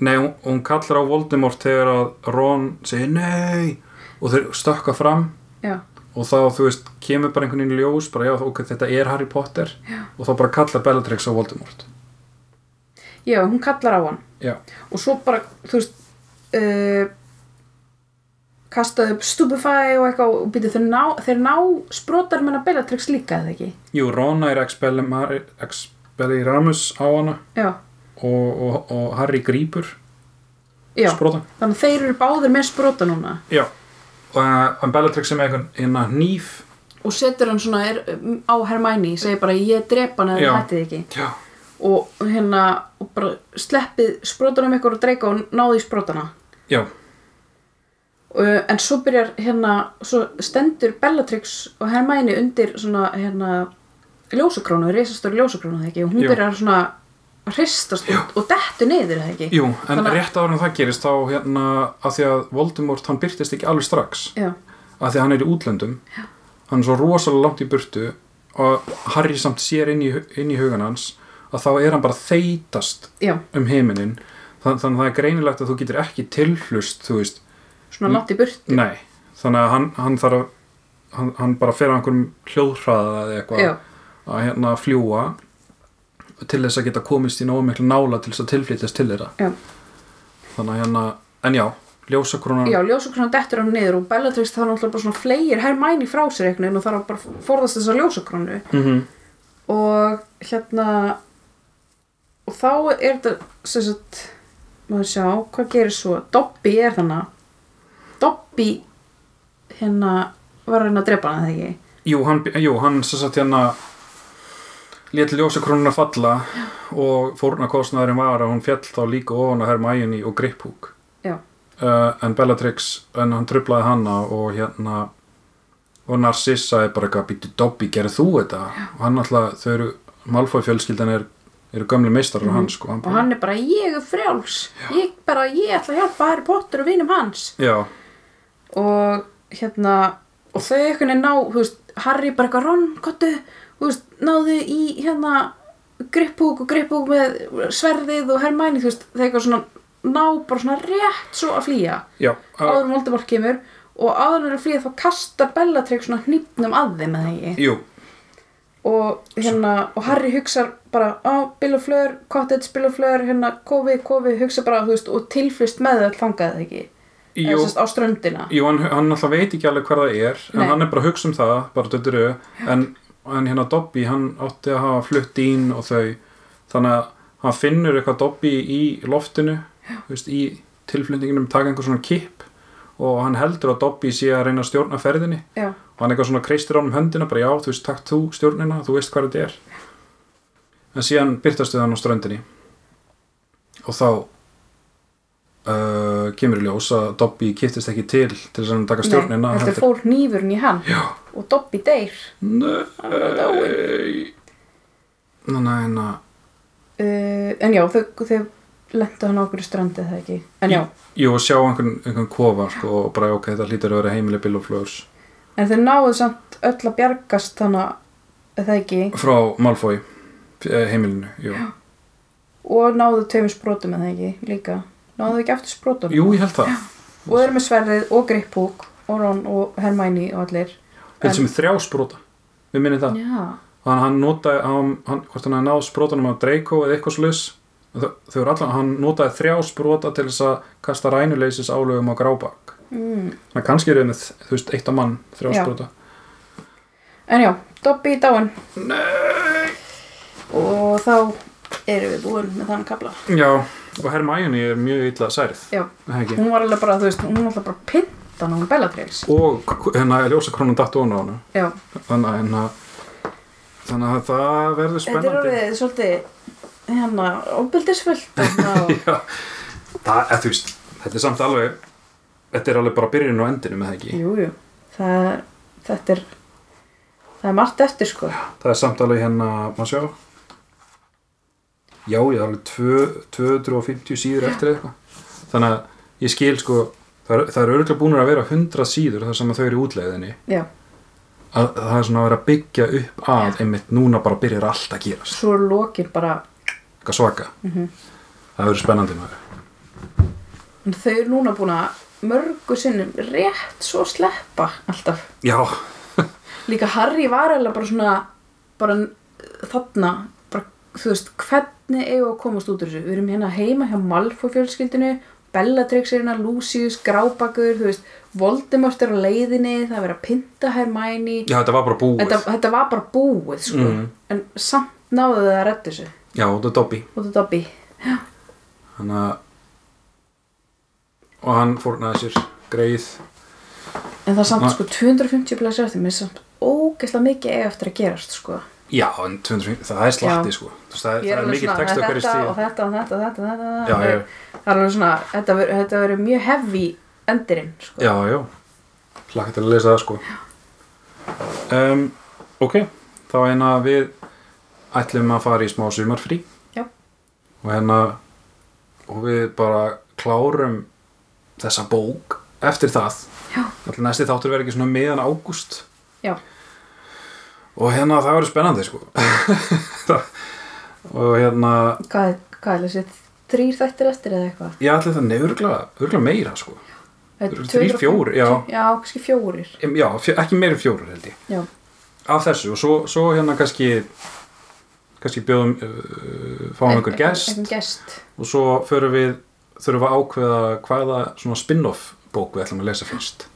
Nei, hún, hún kallar á Voldemort þegar að Ron segir nei og þeir stökka fram. Já, og þá þú veist kemur bara einhvern veginn í ljós bara já ok þetta er Harry Potter. Já. og þá bara kallar Bellatrix á Voldemort. Já, hún kallar á hann. Já, og svo bara, þú veist uh, kastaði upp Stupefy og eitthvað og býtu þeir ná, þeir ná sprotar menna Bellatrix líka eða ekki? Jú Rona er Expellimar- Expelliarmus á hana. Já, og, og, og Harry grípur já, sprota þannig að þeir eru báðir með sprota núna. Já og uh, en Bellatrix er með einhvern hníf. Og setur hann svona er, á Hermione, segir bara ég drep hann eða Já. þið ekki. Já, og hérna og bara sleppið sprotanum ykkur og dreika og náði sprotana. Já, uh, en svo byrjar hérna svo stendur Bellatrix og Hermione undir svona hérna ljósakrónu, risastóri ljósakrónu það ekki? Og hún Jú. byrjar svona hristast og, og dettu niður það ekki? Jú, en Þannig rétt áður en það gerist þá hérna að því að Voldemort hann byrtist ekki alveg strax. Já, að því að hann er í útlöndum. Já. hann er svo rosalega langt í burtu og Harry samt sér inn í, inn í hugan hans að þá er hann bara að þeytast já, um heiminin Þann, þannig að það er greinilegt að þú getur ekki tilhlust þú veist, svona langt í burt nei þannig að hann, hann þarf að hann, hann bara fer á einhverjum hljóðhraða eða eitthvað að hérna fljúa til þess að geta komist í nógu miklu nála til þess að tilflytjast til þeirra. Já, þannig að hérna, en já, ljósakrónan já ljósakrónu dettur hann niður og Bellatrix þá náttúrulega bara svona fleir Hermæni frá sér einhvern veginn og þarf að bara forðast þessa ljósakrónu mm og hérna og þá er þetta sem sagt maður sjá, hvað gerir svo? Dobby er þannig Dobby hérna var að reyna að drepa hana þegar ekki? Jú, hann, jú, hann sem sagt hérna lét ljósakrónuna falla og fórnarkostnaðurinn var að hún fjall þá líka ofan að Hermione og Griphook já, uh, en Bellatrix en hann trublaði hana og hérna og Narcissa er bara eitthvað býttu Dobby, gerð þú þetta? Og hann alltaf, þau eru Malfoy fjölskyldan er, eru gömlu meistarar hans sko, og hann er bara ég er frjáls. Ég bara, ég ætla að hjálpa Harry Potter og vinum hans. Já, og hérna og þau veginn ná, þú veist Harry bara eitthvað Ron, kottu, þú veist náðu í hérna grippúk og grippúk með sverðið og Hermæni, þú veist, þeir eitthvað svona ná bara svona rétt svo að flýja. Já áður en Voldemort kemur og áður en eru að flýja þá kastar Bellatrix svona hnýpnum að þeim eða ekki? Jú, og hérna, og Harry hugsar bara, á, Bill og Fleur, Cottage, Bill og Fleur hérna, Kofi, Kofi, hugsa bara, þú veist og tilfyrst með þau fangaði það ekki? Eða sérst á ströndina. Jú hann, hann alltaf veit ekki alveg hver það er en Nei. hann er bara að hugsa um það, bara döttur en, en hérna Dobby, hann átti að hafa flutt ín og þau. Þannig að hann finnur eitthvað Dobby í loftinu, veist, í tilflendinginum taka einhver svona kipp. Og hann heldur að Dobby sé að reyna að stjórna ferðinni. Já, og hann eitthvað svona kreistir á hann um höndina bara já, þú veist, takk þú stjórnina, þú veist hvað þetta er. En síðan byrtast við hann á ströndinni. Og þá uh, kemur í ljós að Dobby kiftist ekki til til þess að hann taka stjórnina þetta heldur- fór hnífurinn í hann já, og Dobby deyr. Nei. Nei, nei, uh, en já, þau, þau lendu hann á okkur strandið það ekki? En já, Jú, sjá einhvern, einhvern kofa sko, og bara ok, þetta hlýtur að vera heimili Bill og Fleurs. En þau náðu samt öll að bjargast þannig að það ekki? Frá Malfoy eh, heimilinu, jú. Og náðu tveimur sprótum eða ekki líka náðu ekki aftur sprótum Jú, ég held það. Og þeir eru með sverðið og grippúk og Ron og Hermæni og allir Þetta sem er þrjá spróta Við minnum það. Já, Þannig að hann notaði, hann, hann, hvort hann hafði náð sprótanum á Draco eða eitthvað sluss eru hann notaði þrjá spróta til þess að kasta rænuleysis álögum á grábak. Mm. þannig að kannski er henni, þú veist, eitt að mann þrjá Já. spróta en já, Dobby í dáin. Nei! Og þá erum við búin með þann kapla Já, og Hermione er mjög illa særið já, ekki? Hún var alveg bara, þú veist, hún var alltaf bara pintan á hún Bellatrix. Og hérna ljósa krónum datt ofan á hana. Já, þannig að hérna þannig að það verður þetta er spennandi. orðið svolítið hérna, óbyldisfullt og Já, það, eða, þú veist, þetta er samt alveg þetta er alveg bara byrjun og endinu með það ekki? Jú, jú, það er þetta er það er margt eftir sko. Það er samt alveg hérna, maður sjá já, ég er alveg tvö- 250 síður eftir eitthvað. Þannig að ég skil sko það það er örgulega búin að vera 100 síður þar sem þau eru í útlegðinni já, að, að það er svona að vera að byggja upp að einmitt núna bara byrjar allt að gerast. Svo er lokin bara eitthvað svaka. Mhm. það verður spennandi maður. En þau eru núna búin að mörgu sinnum rétt svo sleppa alltaf. Já, líka Harry var eða bara svona bara þarna þú veist, hvernig eigum við að komast út úr þessu? Við erum hérna heima hjá Malfoy fjölskyldinu Bellatrix er hérna, Lucius, Grábakur þú veist, Voldemort er á leiðinni það er verið að pynta Hermæni já, þetta var bara búið. Þetta, þetta var bara búið sko. Mhm. en samt náðu þau að redda þessu. Já, þetta er Dobby. Og þetta Dobby. Hann að og hann fórnaði sér greið. En það er samt Na- sko 250 blæsir eftir mér er samt ógeðslega mikið eftir að gerast sko. Já, en 250, það er slatti sko. Veist, það, það er alveg mikil svona, text á hverju þetta stíð og þetta og þetta og þetta, og þetta, Já, þetta. já. það er alveg svona, þetta verður þetta verður mjög heavy endirinn sko. já, já, hlakka til að lesa það sko. Um, ok. Þá hérna við ætlum að fara í smá sumarfrí. Já. og hérna og við bara klárum þessa bók eftir það. Já. næsti þáttur verður ekki svona meðan ágúst. Já, og hérna það verður spennandi sko. Og hérna hvað, hvað er þessi þrýr þættir eftir eða eitthvað? ætla það nefnurglega örglega meira sko. 250 fjórir, já. Já, kannski fjórir. Já, fjö, ekki meira en fjórar held ég. Já, af þessu og svo, svo hérna kannski kannski bjóðum uh, fáum einhver gest Einhver gest og svo förum við þurfum við að ákveða hvaða svona spin-off bók við ætlum að lesa fyrst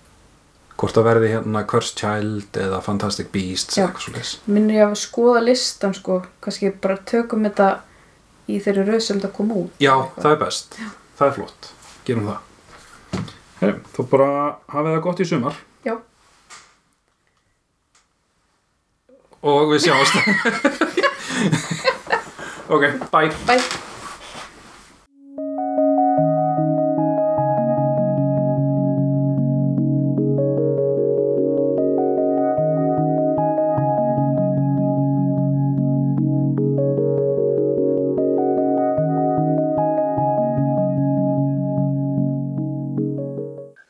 hvort það verði hérna Cursed Child eða Fantastic Beasts Já. eða eitthvað svo leys Minnir ég að skoða listan sko. Kannski bara tökum þetta í þeirri röð sem þetta kom út. Já, það er best, það er flott. Gerum það. Hei, þú bara hafið það gott í sumar. Já, og við sjáumst. Ok, bye. Bye